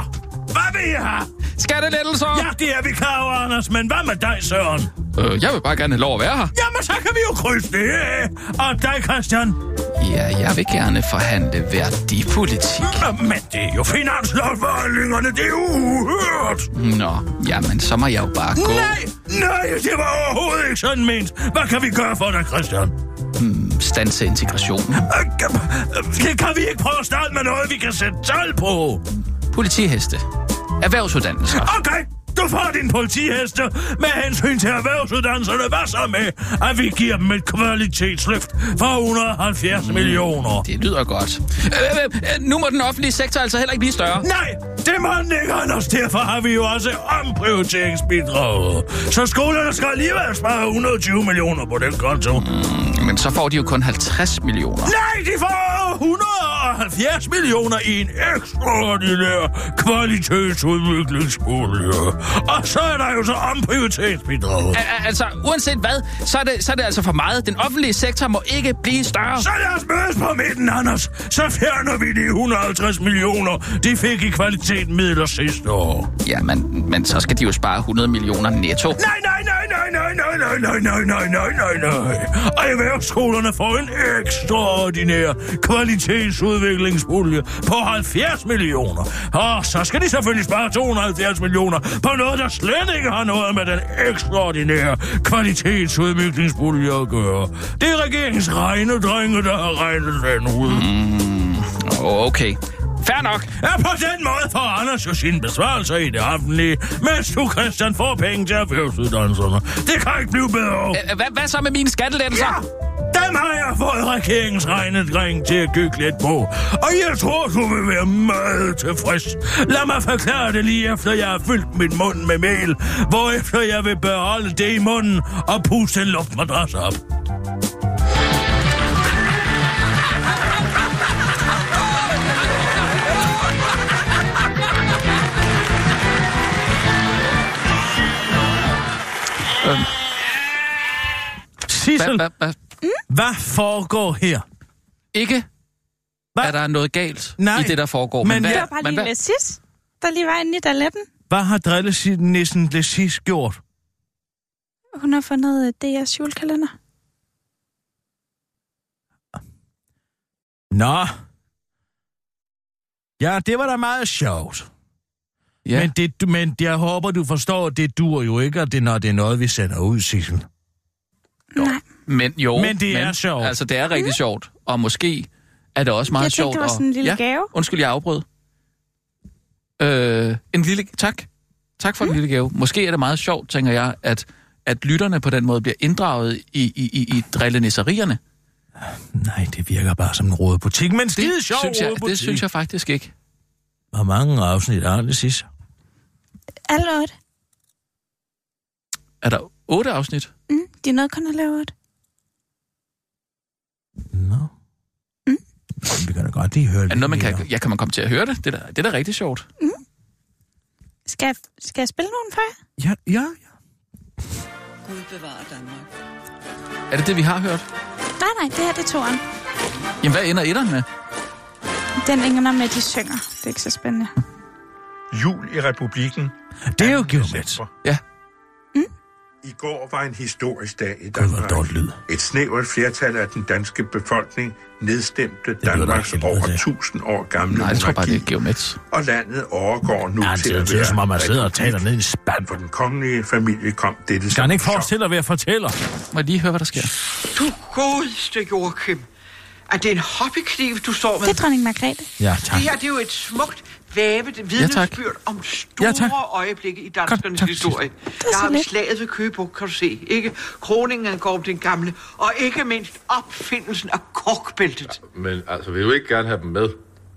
hvad vil I have? Skattelettelser! Ja, det er vi klar over, Anders, men hvad med dig, Søren? Øh, jeg vil bare gerne have lov at være her. Jamen, så kan vi jo krydse det. Og dig, Christian? Ja, jeg vil gerne forhandle værdipolitik. Nå, Men det er jo finanslovsforhandlingerne, det er jo uhørt. Nå, jamen, så må jeg jo bare gå. Nej, nej, det var overhovedet ikke sådan ment. Hvad kan vi gøre for dig, Christian? Stanse integrationen. Øh, øh, kan vi ikke prøve at starte med noget, vi kan sætte tal på? Politiheste. Erhvervsuddannelser. Okay, du får din politiheste med hensyn til erhvervsuddannelserne. Hvad så med, at vi giver dem et kvalitetsløft for 170 mm. millioner? Det lyder godt. Øh, øh, øh, nu må den offentlige sektor altså heller ikke blive større. Nej, det må den ikke, Anders. Derfor har vi jo også omprioriteringsbidraget. Så skolerne skal alligevel spare 120 millioner på den konto. Mm. Men så får de jo kun 50 millioner. Nej, de får 170 millioner i en ekstraordinær kvalitetsudviklingspulje. Og så er der jo så omprioriteringsbidraget. Al- al- altså, uanset hvad, så er, det, så er det altså for meget. Den offentlige sektor må ikke blive større. Så lad os mødes på midten, Anders. Så fjerner vi de 150 millioner, de fik i kvalitetsmidler sidste år. Ja, men, men så skal de jo spare 100 millioner netto. Nej, nej, nej, nej, nej, nej, nej, nej, nej, nej, nej, nej. Og erhvervsskolerne får en ekstraordinær kvalitetsudviklingspulje på 70 millioner. Og så skal de selvfølgelig spare 270 millioner på noget, der slet ikke har noget med den ekstraordinære kvalitetsudviklingspulje at gøre. Det er regeringens regnedrenge, der har regnet den ud. Mm, okay. Fair nok. Ja, på den måde får Anders jo sine besvarelser i det offentlige, mens du, Christian, får penge til erhvervsuddannelserne. Det kan ikke blive bedre. Hvad, så med mine skattelettelser? Ja, dem har jeg fået regeringens regnedreng til at kigge lidt på. Og jeg tror, du vil være meget tilfreds. Lad mig forklare det lige efter, jeg har fyldt min mund med mel. Hvorefter jeg vil beholde det i munden og puste en luftmadras op. Sissel, Hvad, foregår her? Ikke? Hvad? Er der noget galt Nej, i det, der foregår? men hvad, Det var bare men lige sidst, der lige var inde i toiletten. Hvad har drillenissen Lessis gjort? Hun har fundet øh, DR's julekalender. Nå. Ja, det var da meget sjovt. Ja. Men, det, men jeg håber, du forstår, at det dur jo ikke, at det, når det er noget, vi sender ud, Sissel. Nej. Men jo, Men det er sjovt. Altså, det er rigtig sjovt. Og måske er det også meget Jeg tænkte, sjovt. det var sådan en lille ja, gave. Undskyld, jeg afbrød. Øh, en lille... Tak. Tak for mm. en lille gave. Måske er det meget sjovt, tænker jeg, at, at lytterne på den måde bliver inddraget i, i, i, i drillenisserierne. Nej, det virker bare som en røde butik, men skide Det sjov synes, jeg, det synes jeg faktisk ikke. Hvor mange afsnit er det sidst? Alle otte. Er der otte afsnit? Mm, de er noget kun at lave otte. Nå. Mm. Vi kan da godt lige høre Er det noget, man kan, ja, kan man komme til at høre det? Det er da, det er da rigtig sjovt. Skal jeg, skal jeg spille nogen for jer? Ja, ja, ja. Gud bevarer Danmark. Er det det, vi har hørt? Nej, nej, det her det er toren. Jamen, hvad ender etteren med? Den ender med, at de synger. Det er ikke så spændende. Jul i republikken. Det er jo 2. geomet. Ja. I går var en historisk dag i Danmark. dårligt lyd. Et snævert flertal af den danske befolkning nedstemte Danmarks over til. 1000 år gamle Nej, jeg tror bare, det er geomets. og landet overgår nu Ja, til det er at det er være som om, man sidder og taler ned i en spand. For den kongelige familie kom dette Skal han ikke forestille at være fortæller? Må jeg lige høre, hvad der sker? Du godeste Joachim. Er det en hobbykniv, du står med? Det er dronning Margrethe. Ja, tak. Det her det er jo et smukt vævet vidnesbyrd om store Ja, tak. øjeblikke i danskernes tak, historie. er Jeg så har lidt. slaget ved Køgebugt, kan du se. Ikke kroningen af Gorm den gamle, og ikke mindst opfindelsen af korkbæltet. Men altså, vil du ikke gerne have dem med?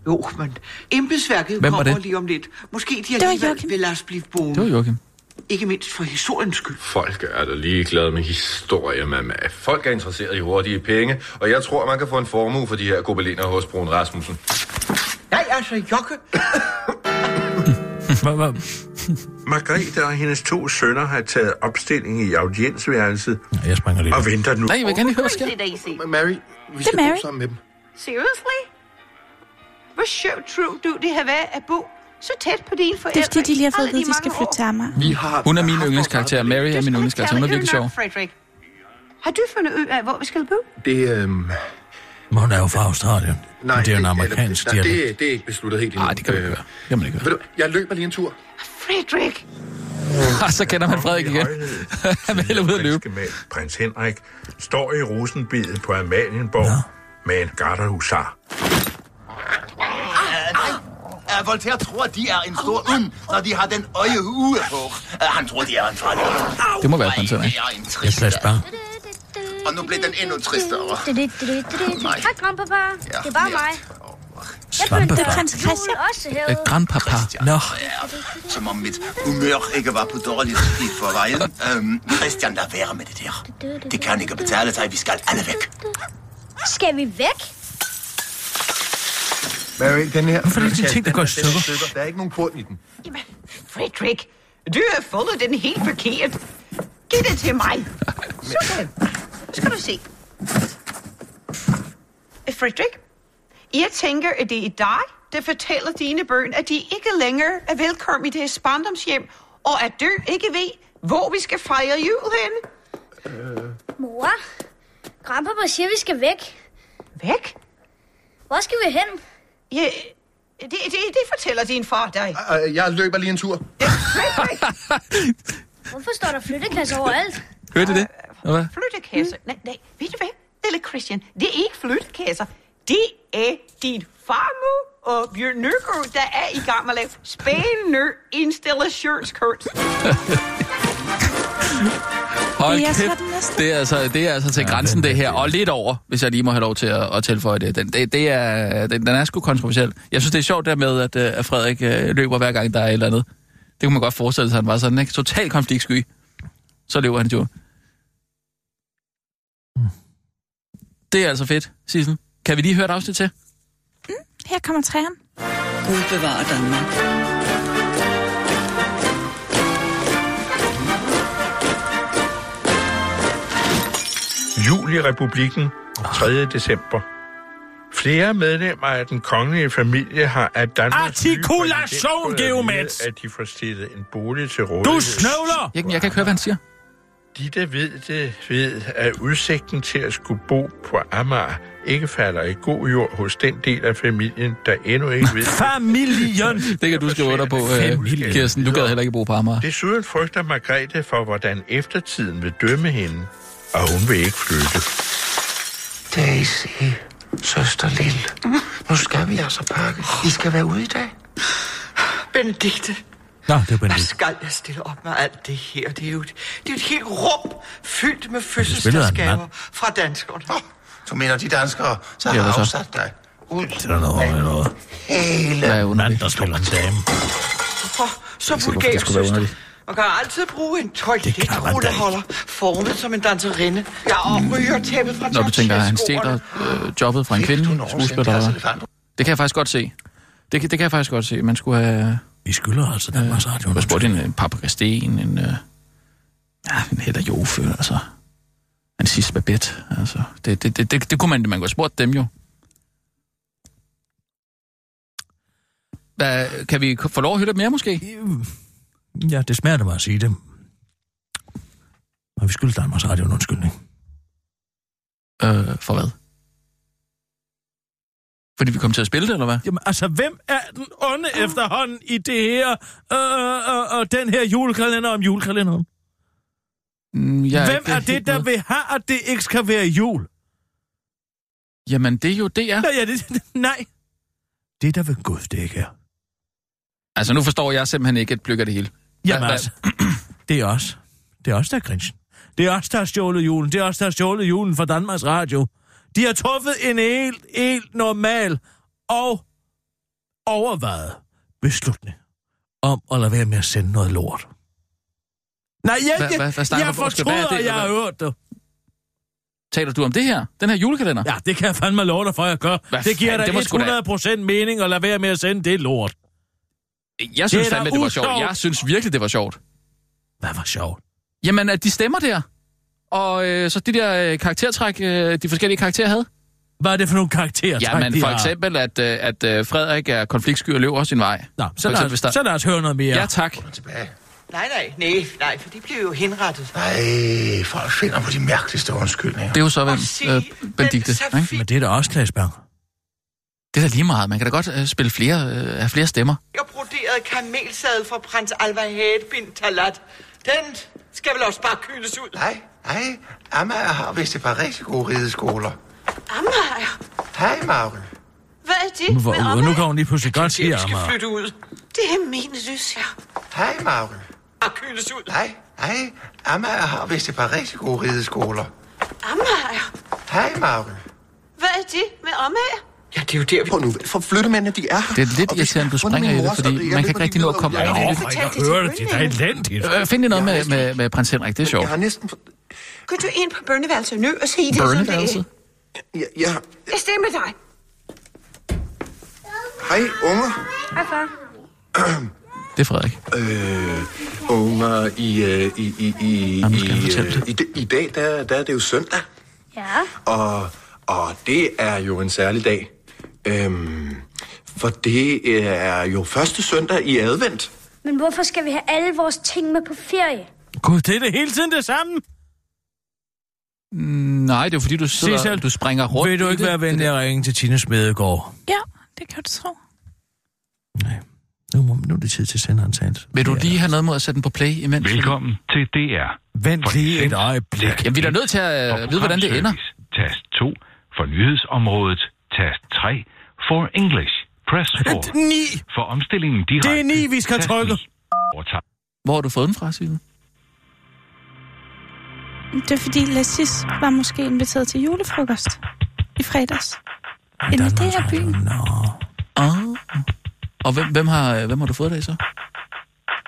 Jo, men embedsværket Hvem kommer det? lige om lidt. Måske de alligevel vil lade os blive boende. Det var Joachim. Ikke mindst for historiens skyld. Folk er da ligeglade med historie, mamma. Folk er interesseret i hurtige penge, og jeg tror, man kan få en formue for de her gobeliner hos Brun Rasmussen. Nej, altså, Jokke. Hvad, hvad? Margrethe og hendes to sønner har taget opstilling i audiensværelset Ja, jeg springer lidt. og venter nu. Nej, jeg vil gerne lige høre, hvad sker. Mary, vi skal bo Mary. sammen med dem. Seriously? Hvor sjovt tror du, det har været at bo så tæt på dine forældre? Det er fordi, de lige har fået at vide, at de skal flytte til Amager. Vi har Hun er min yndlingskarakter. Mary er min yndlingskarakter. Hun er virkelig sjov. Har du fundet ud af, hvor vi skal bo? Det, øhm... Hun er jo fra Australien. Nej, det er jo en det- amerikansk nej, dialekt. det, det er ikke besluttet helt endnu. Nej, det kan man ikke Øh, høre. Det kan man ikke. Ved du, jeg løber lige en tur. Frederick! Og så kender man Frederik igen. Han vil ud at løbe. Med prins Henrik står i rosenbidet på Amalienborg med en garderhusar. Uh, Voltaire tror, de er en stor und, når de har den øje ude på. Uh, han tror, de er en farlig und. Det må være er en Jeg plads bare. Og nu bliver den endnu tristere. Hej, grandpapa. Ja, Det er bare mig. Svampe. Det er prins Christian. Også. Øh, grandpapa. Nå, Ja, som om mit humør ikke var på dårligt i forvejen. Um, Christian, lad være med det der. Det kan ikke betale sig. Vi skal alle væk. Skal vi væk? Mary, den her... Hvorfor er det de ting, der går i den er stykker? Der er ikke nogen port i den. Jamen, Frederick, du har fundet den helt forkert. Giv det til mig. Sådan. Skal du se. Frederick, jeg tænker, at det er dig, der fortæller dine børn, at de ikke længere er velkommen i deres barndomshjem, og at du ikke ved, Hvor vi skal fejre jul henne? Mor, grandpapa siger, vi skal væk. Væk? Hvor skal vi hen? Ja, det, det, det fortæller din far dig. Jeg løber lige en tur. Hvorfor står der flyttekasser overalt? Hørte det? Hvad? Flyttekasser? Nej, nej, ved du hvad, lille Christian? Det er ikke flyttekasser. Det er din farmor og Bjørn Nørgaard, der er i gang med at lave spændende installationskunst. Hold Det er så kæft, den næste. det er altså, det er altså til grænsen det her, og lidt over, hvis jeg lige må have lov til at, at tilføje det. Den, det, det er, den, den er sgu kontroversiel. Jeg synes, det er sjovt der med, at, øh, at Frederik øh, løber hver gang, der er et eller andet. Det kunne man godt forestille sig, at han var sådan, ikke? Total konfliktsky. Så løber han jo. Det er altså fedt, Sissel. Kan vi lige høre et afsnit til? Her kommer træerne. Gud bevarer Danmark. Jul i republikken 3. december. Flere medlemmer af den kongelige familie har af Danmarks Artikulation, Geomets! at de får stillet en bolig til rådighed. Du snøvler! Jeg, jeg kan ikke høre, hvad han siger. De, der ved det, ved, at udsigten til at skulle bo på Amager ikke falder i god jord hos den del af familien, der endnu ikke ved. Familien! Det kan du skrive under på, øh, Kirsten. Du gad heller ikke bo på Amager. Desuden frygter Margrethe for, hvordan eftertiden vil dømme hende, og hun vil ikke flytte. Daisy, søster Lille. Nu skal vi altså pakke. I skal være ude i dag. Benedikte, Nå, det er hvad Benedikt. skal jeg stille op med alt det her? Det er jo et, det er jo et helt rum fyldt med en fødselsdagsgaver fra danskerne. Du mener, de danskere, så har hvad så? afsat dig ud Det er noget med noget. hele... Hvad er Mand, der spiller en dame. Hvorfor så Jeg ikke sikker på, vulgær, det skulle være søster? Man kan altid bruge en kan man da ikke. toiletrulleholder formet som en danserinde. Ja, og ryger tæppet fra Når du tænker, at han stjæler øh, jobbet fra en kvinde, skuespiller? Det kan jeg faktisk godt se. Det, kan- det kan jeg faktisk godt se. Man skulle have... Vi skylder altså Danmarks Radio. Jeg spurgte en, en Paprika Sten, en... Øh, ja, en Hedda Jofe, altså. En sidste Babette, altså. Det, det, det, det, det kunne man, man kunne have spurgt dem jo. Hvad, kan vi få lov at høre lidt mere, måske? Ja, det smager mig at sige det. Og vi skylder Danmarks Radio en undskyldning. Øh, for hvad? Fordi vi kom til at spille det, eller hvad? Jamen, altså, hvem er den onde efterhånden i det her, øh, øh, øh, den her julekalender om julekalenderen? Mm, jeg Hvem er helt det, der med. vil have, at det ikke skal være jul? Jamen, det er jo det, er. Nej, ja, det, nej. Det er der ved Gud, det ikke er. Altså, nu forstår jeg simpelthen ikke et blyk af det hele. Jamen Hvad- altså, det er os. Det er os, der er grinchen. Det er os, der har stjålet julen. Det er os, der har stjålet julen fra Danmarks Radio. De har truffet en helt, helt normal og overvejet beslutning om at lade være med at sende noget lort. Nej, jeg, Hvad- jeg, hvad snakker jeg er fortryder, det, jeg har hørt det. Taler du om det her? Den her julekalender? Ja, det kan jeg fandme love dig for, at jeg gør. Hvad det giver fanden? dig Det må sgu da- 100% mening at lade være med at sende det lort. Jeg synes Det fandme, det var sjovt. Jeg synes virkelig, det var sjovt. Hvad var sjovt? Jamen, at de stemmer der. Og øh, så de der øh, karaktertræk, øh, de forskellige karakterer havde. Hvad er det for nogle karakterer? Jamen, for har? eksempel, at, øh, at øh, Frederik er konfliktsky og løber sin vej. Nå, så, lad, os, der- så lad os høre noget mere. Ja, tak. Tilbage. Nej, nej, nej, nej, for de blev jo henrettet. Nej, folk finder på de mærkeligste undskyldninger. Det er jo så, hvem øh, Benedikte. Men det er da også Klaas. Det er da lige meget. Man kan da godt øh, spille flere, øh, have flere stemmer. Jeg broderede kamelsadel fra prins Alvahad bin Talat. Den skal vel også bare kyles ud. Nej, nej. Amager har vist et par rigtig gode rideskoler. Amager, Hej, Marie. hvad er det Hvor, med nu Amager? kan hun lige pludselig godt sige, Vi skal Amager. flytte ud. Det er min lys her. Hej, Marie. Og kyles ud. Nej, nej. Amager har vist et par rigtig gode rideskoler. Amager, Hej, Marie. hvad er det med Amager? Ja, det er jo der, vi... Prøv nu, for flyttemændene, de er her. Det er lidt irriterende, du springer i det, fordi jeg man kan ikke rigtig nå at komme ind i det. jeg hører det. Det er elendigt. Øh, find lige noget med, med, med prins Henrik. Det er sjovt. Jeg har næsten... Gå du ind på børneværelset nu og sige det, som det Børneværelset? er. Ja, ja. Jeg stemmer dig. Hej, unger. Hej, far. Det er Frederik. Øh, unger, i, øh, i, i, i, han i, øh, i, i, i dag, der, der er det jo søndag. Ja. Og, og det er jo en særlig dag. Øhm, for det er jo første søndag i advent. Men hvorfor skal vi have alle vores ting med på ferie? Gud, det er det hele tiden det samme. Mm, Nej, det er fordi, du, sidder, Sissel, du springer rundt Vil du ikke det. være venlig at ringe til Tine Smedegaard? Ja, det kan du tro. Nu, må, nu er det tid til senderantagelse. Vil du lige have noget mod at sætte den på play imens? Velkommen til DR. Vent lige et øjeblik. Jamen, vi er da nødt til at øh, vide, hvordan det ender. Tast 2. For nyhedsområdet. Tast 3. For English. Press 4. 9. For omstillingen direkte. Det er 9, vi skal trykke. 9. Overtag. Hvor har du fået den fra, Sille? Det er fordi Lassis var måske inviteret til julefrokost i fredags. En idé af byen. Ah. Og hvem, hvem, har, hvem har du fået det så?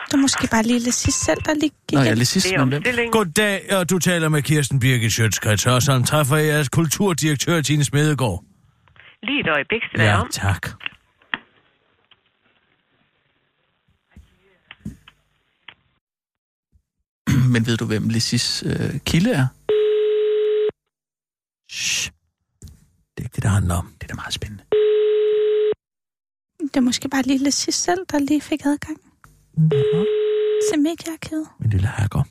Det er måske bare lige Lassis selv, der lige gik Nå, ja, sidst, men hvem? Goddag, og du taler med Kirsten Birgit Sjøtskrets, og træffer jeg jeres kulturdirektør, Tine Smedegaard. Lige et øjeblik, skal Ja, jeg om. tak. Men ved du, hvem Lissis øh, kilde er? Shh. Det er ikke det, der handler om. Det er da meget spændende. Det er måske bare lige Lassis selv, der lige fik adgang. Se mediearkivet. Min lille hacker.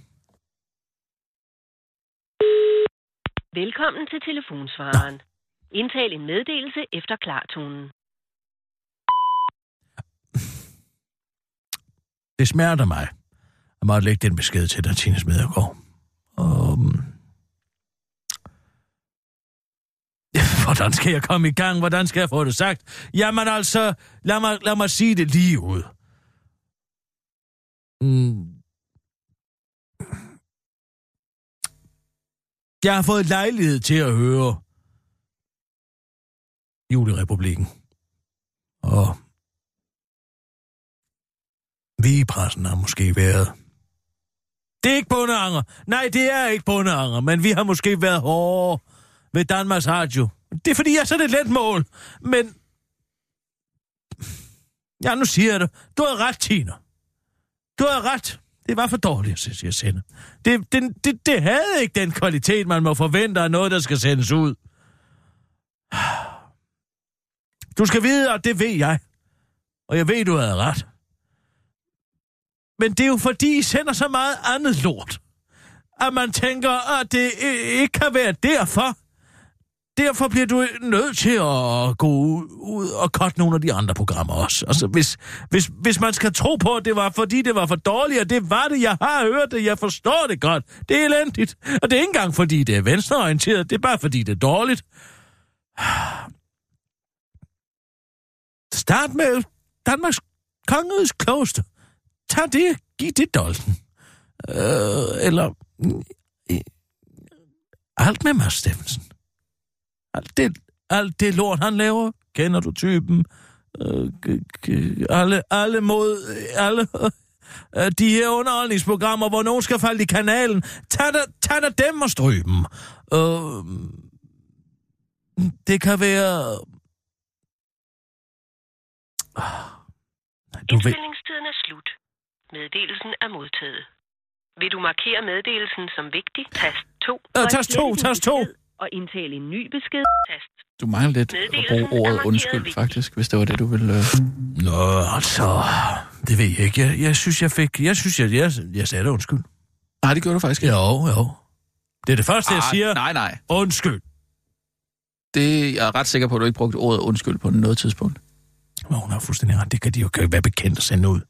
Velkommen til telefonsvareren. Indtal en meddelelse efter klartonen. Det smerter mig. Jeg måtte lægge den besked til dig, Tine Smedegaard. Um... Øhm. Hvordan skal jeg komme i gang? Hvordan skal jeg få det sagt? Jamen altså, lad mig, lad mig sige det lige ud. Mm. Jeg har fået lejlighed til at høre Julerepublikken. Og vi i pressen har måske været... Det er ikke bundeanger. Nej, det er ikke bundeanger, men vi har måske været hårde ved Danmarks Radio. Det er fordi, jeg er sådan et let mål. Men... Ja, nu siger jeg det. Du har ret, Tina. Du har ret. Det var for dårligt, synes jeg sende. Det, det, det, det havde ikke den kvalitet, man må forvente af noget, der skal sendes ud. Du skal vide, og det ved jeg. Og jeg ved, du havde ret. Men det er jo fordi, I sender så meget andet lort, at man tænker, at det ikke kan være derfor. Derfor bliver du nødt til at gå ud og cutte nogle af de andre programmer også. Altså, hvis, hvis, hvis man skal tro på, at det var fordi, det var for dårligt, og det var det, jeg har hørt det, jeg forstår det godt. Det er elendigt. Og det er ikke engang fordi, det er venstreorienteret, det er bare fordi, det er dårligt. Start med Danmarks kongeriges klogeste. Tag det, giv det dolken. Øh, eller... Mm, alt med Mads Steffensen. Alt det, alt det lort, han laver, kender du typen. Øh, alle, alle mod... Alle... øh, De her underholdningsprogrammer, hvor nogen skal falde i kanalen. Tag da, tag da dem og stryg dem. Øh, det kan være... Du ved... Indspillingstiden er slut. Meddelelsen er modtaget. Vil du markere meddelelsen som vigtig? Tast 2. Øh, tast to, tast to. Og indtale en ny besked. Tast. Du mangler lidt at bruge ordet undskyld, faktisk, hvis det var det, du ville... Øh... Nå, altså... Det ved jeg ikke. Jeg, jeg synes, jeg fik... Jeg synes, jeg, jeg, jeg sagde det undskyld. Nej, det gjorde du faktisk ikke. Jo, jo. Det er det første, jeg Ah, siger. Nej, nej. Undskyld. Det jeg er ret sikker på, at du ikke brugte ordet undskyld på noget tidspunkt. Nå, hun har fuldstændig ret. Det kan de jo ikke være bekendt at sende ud.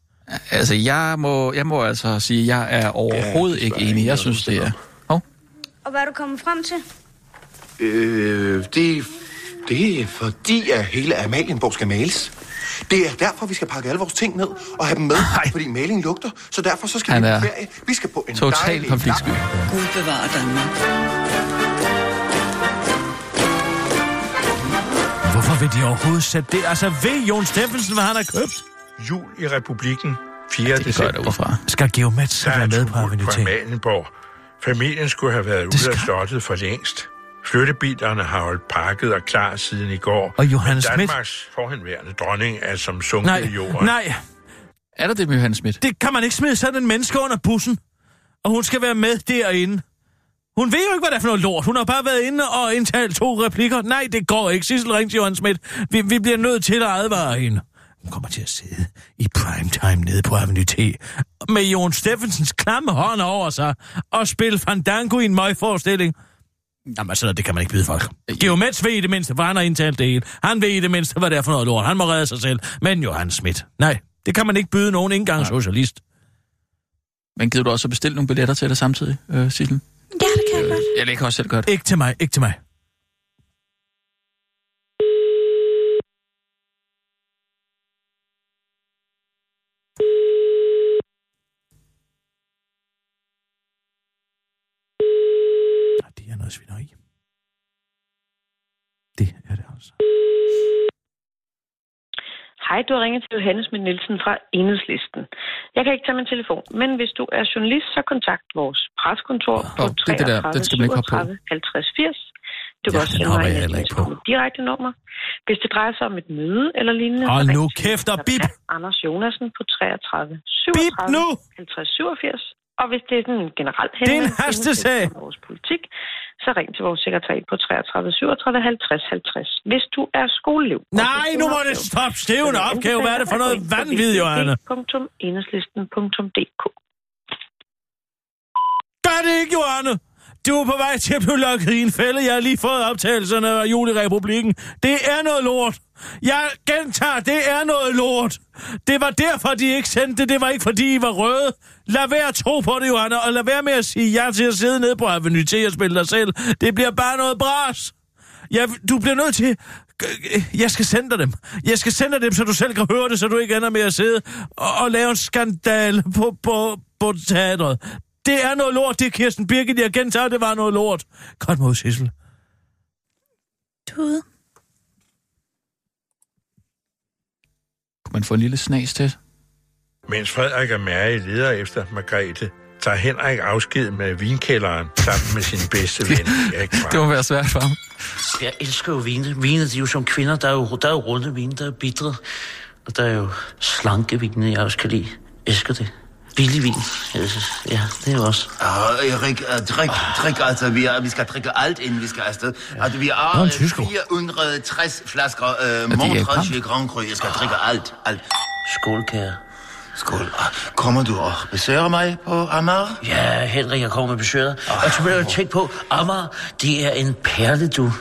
Altså, jeg må, jeg må altså sige, at jeg er overhovedet ikke enig. Jeg synes, det er... Og hvad er du kommet frem til? Øh, det, det er fordi, at hele Amalienborg skal males. Det er derfor, vi skal pakke alle vores ting ned og have dem med, Nej. fordi malingen lugter. Så derfor så skal Han vi på ferie. Vi skal på en Total dejlig konfliktsky. Gud bevarer Danmark. Hvorfor vil de overhovedet sætte det? Altså, ved Jon Steffensen, hvad han har købt? Jul i republikken 4. Det gør december. det udefra. Skal Geomets så Der er være med på Avenue på? Amalienborg. Familien skulle have været ude af slottet for længst. Flyttebilerne har holdt pakket og klar siden i går. Og Johannes Men Schmidt? Danmarks forhenværende dronning er som sunket Nej, i jorden. nej. Er der det med Johannes Schmidt? Det kan man ikke smide sådan en menneske under bussen. Og hun skal være med derinde. Hun ved jo ikke, hvad det er for noget lort. Hun har bare været inde og indtalt to replikker. Nej, det går ikke. Sissel, ring til Johan Schmidt. Vi, vi bliver nødt til at advare hende. Hun kommer til at sidde i primetime nede på Avenue T. Med Jon Steffensens klamme hånd over sig og spille Fandango i en møgforestilling. Jamen sådan noget, det kan man ikke byde folk. Geomets ved i det mindste, for han har indtalt det hele. Han ved i det mindste, hvad det er for noget lort. Han må redde sig selv. Men Johan Schmidt, nej, det kan man ikke byde nogen, ikke engang socialist. Men gider du også at bestille nogle billetter til dig samtidig, øh, Sissel? Ja, det kan jeg godt. Ja, det kan også selv godt. Ikke til mig, ikke til mig. Nej, Det er noget svineri. Det er det altså. Hej, du har ringet til Johannes Schmidt Nielsen fra Enhedslisten. Jeg kan ikke tage min telefon, men hvis du er journalist, så kontakt vores preskontor på det er det der. 33 Den skal man ikke hoppe på. 37 50 80. Du kan Ja, også den sende mig mit direkte nummer. Hvis det drejer sig om et møde eller lignende, så nu kæft og bip! Anders Jonasen på 33 Bip 37 nu! 50 87. Og hvis det er sådan en generel Det er en henvendelse hastesag. til vores politik, så ring til vores sekretariat på 33 37 50 50. Hvis du er skoleelev. Nej, nu må det stoppe. Det er jo en opgave. Hvad er det for noget vanvid, Johanne? www.enhedslisten.dk Gør det ikke, Johanne! Du er på vej til at blive lukket i en fælde. Jeg har lige fået optagelserne af Julerepublikken. Det er noget lort. Jeg gentager, det er noget lort. Det var derfor, de ikke sendte det. Det var ikke, fordi I var røde. Lad være at tro på det, Johanna, og lad være med at sige ja til at sidde nede på Avenue T og spille dig selv. Det bliver bare noget bras. Jeg, du bliver nødt til... Jeg skal sende dig dem. Jeg skal sende dig dem, så du selv kan høre det, så du ikke ender med at sidde og, og lave en skandal på, på, på teatret. Det er noget lort, det er Kirsten Birgit. Jeg gentager, det var noget lort. Godt mod, Sissel. Tude. Kunne man få en lille snas til? Mens Frederik og Mary leder efter Margrethe, tager Henrik afsked med vinkælderen sammen med sin bedste ven, Erik Frank. Det må være svært for ham. Jeg elsker jo vine. Vine, de er jo som kvinder. Der er jo, der er jo runde vine, der er bitre. Og der er jo slanke vine, jeg også kan lide. Elsker det. Billig vin. Ja, det er også. Ah, Erik, uh, drik, drik, altså, vi, er, vi skal drikke alt, inden vi skal afsted. Altså, vi har øh, tysker. 460 flasker er Montreux Grand Cru. Jeg skal drikke alt, alt. Skål, kære. Skål. Kommer du og besøger mig på Amager? Ja, Henrik, jeg kommer med besøget. Og så vil jeg tænke på, Amager, det er en perle, du.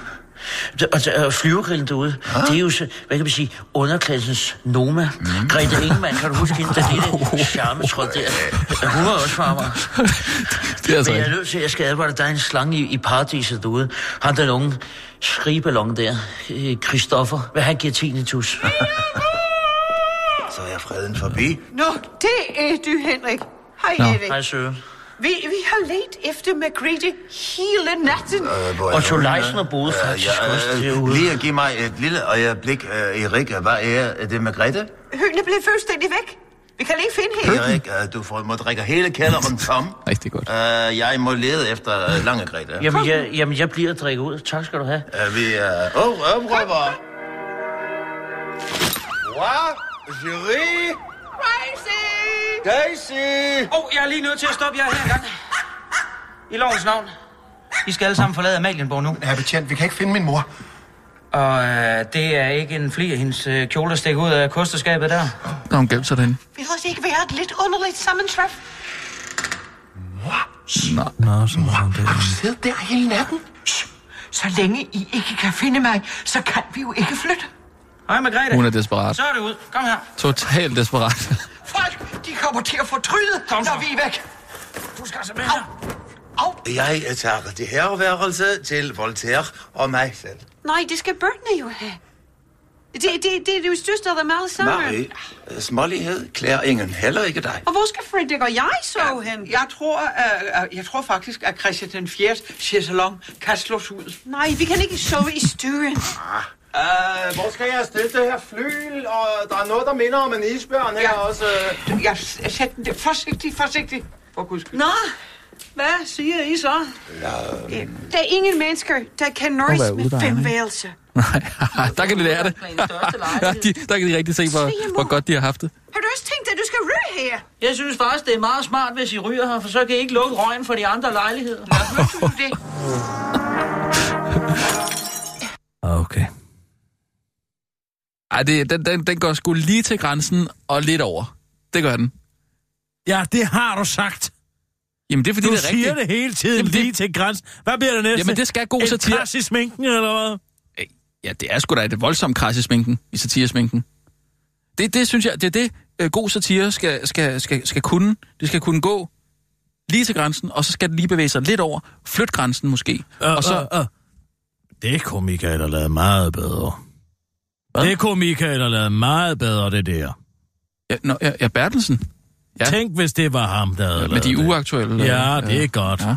Og og flyvergrillen derude, det er jo, så, hvad kan man sige, underklassens Noma. Mm. Grete Ingemann, kan du huske hende, der lille charmetråd der? Hun var også fra Amager. Det er altså Men jeg er nødt til, at jeg skal advare dig, der er en slange i, i paradiset derude. Han den unge skrigeballon der, øh, Christoffer, hvad han giver tinnitus. Så er freden forbi. Nå, det er du, Henrik. Hej, Nå, Erik. hej Søren. Vi, vi har let efter Margrethe hele natten. Øh, er Og Thorleifsen øh, boede øh, faktisk ja, også øh, derude. Lige at give mig et lille øjeblik, uh, Erik. Hvad er det med Grete? Høne blev fuldstændig væk. Vi kan ikke finde hende. Erik, uh, du får, må drikke hele kælderen tom. Rigtig godt. Uh, jeg må lede efter uh, lange Grete. Jamen jeg, jamen, jeg bliver at drikke ud. Tak skal du have. Uh, vi er... Uh, oh, omrøver. Hvad? Jury? Crazy! Daisy! Åh, oh, jeg er lige nødt til at stoppe jer her en gang. I lovens navn. I skal alle sammen forlade Amalienborg nu. Ja, betjent, vi kan ikke finde min mor. Og øh, det er ikke en fli af hendes øh, kjole, der stikker ud af kosteskabet der. Når hun gemt sig derinde. Vil det ikke være et lidt underligt sammentræf? Nå, Nå så var hun der. Sid der hele natten. Så længe I ikke kan finde mig, så kan vi jo ikke flytte. Hej, Margrethe. Hun er desperat. Så er det ud. Kom her. Totalt desperat. Folk, de kommer til at fortryde, når vi er væk. Du skal altså med Jeg tager det her værelse til Voltaire og mig selv. Nej, det skal børnene jo have. Det, det, det, det er jo største af dem alle sammen. Nej, smålighed klæder ingen, heller ikke dig. Og hvor skal Fredrik og jeg så hen? Jeg tror, uh, jeg tror faktisk, at Christian den 4. chaiselong kan slås ud. Nej, vi kan ikke sove i stuen. Uh, hvor skal jeg stille det her flyl? Og der er noget, der minder om en isbjørn her også. Jeg sætter den der forsigtigt, forsigtigt. For guds skyld. Nå, hvad siger I så? Ja, Der er ingen mennesker, der kan nøjes med fem værelser. Nej, der kan de lære det. ja, de, der kan de rigtig se, hvor, hvor godt de har haft det. Har du også tænkt, at du skal ryge her? Jeg synes faktisk, det er meget smart, hvis I ryger her, for så kan I ikke lukke røgen for de andre lejligheder. du det? Okay. Ej, det, den, den, den går sgu lige til grænsen og lidt over. Det gør den. Ja, det har du sagt. Jamen, det er fordi, du det er rigtigt. siger det hele tiden Jamen, det- lige til grænsen. Hvad bliver det næste? Jamen, det skal god satire. kras i sminken, eller hvad? Ja, det er sgu da et voldsomt kras i sminken, i satiresminken. Det, det synes jeg, det er det, øh, god satire skal, skal, skal, skal kunne. Det skal kunne gå lige til grænsen, og så skal det lige bevæge sig lidt over. Flyt grænsen måske. Uh, og så, uh, uh. Det kunne Michael have lavet meget bedre. Hvad? Det kunne Michael have lavet meget bedre, det der. Ja, nå, ja, ja Bertelsen. Ja. Tænk, hvis det var ham, der havde Med lavet de uaktuelle... Ja, det er godt. Ja.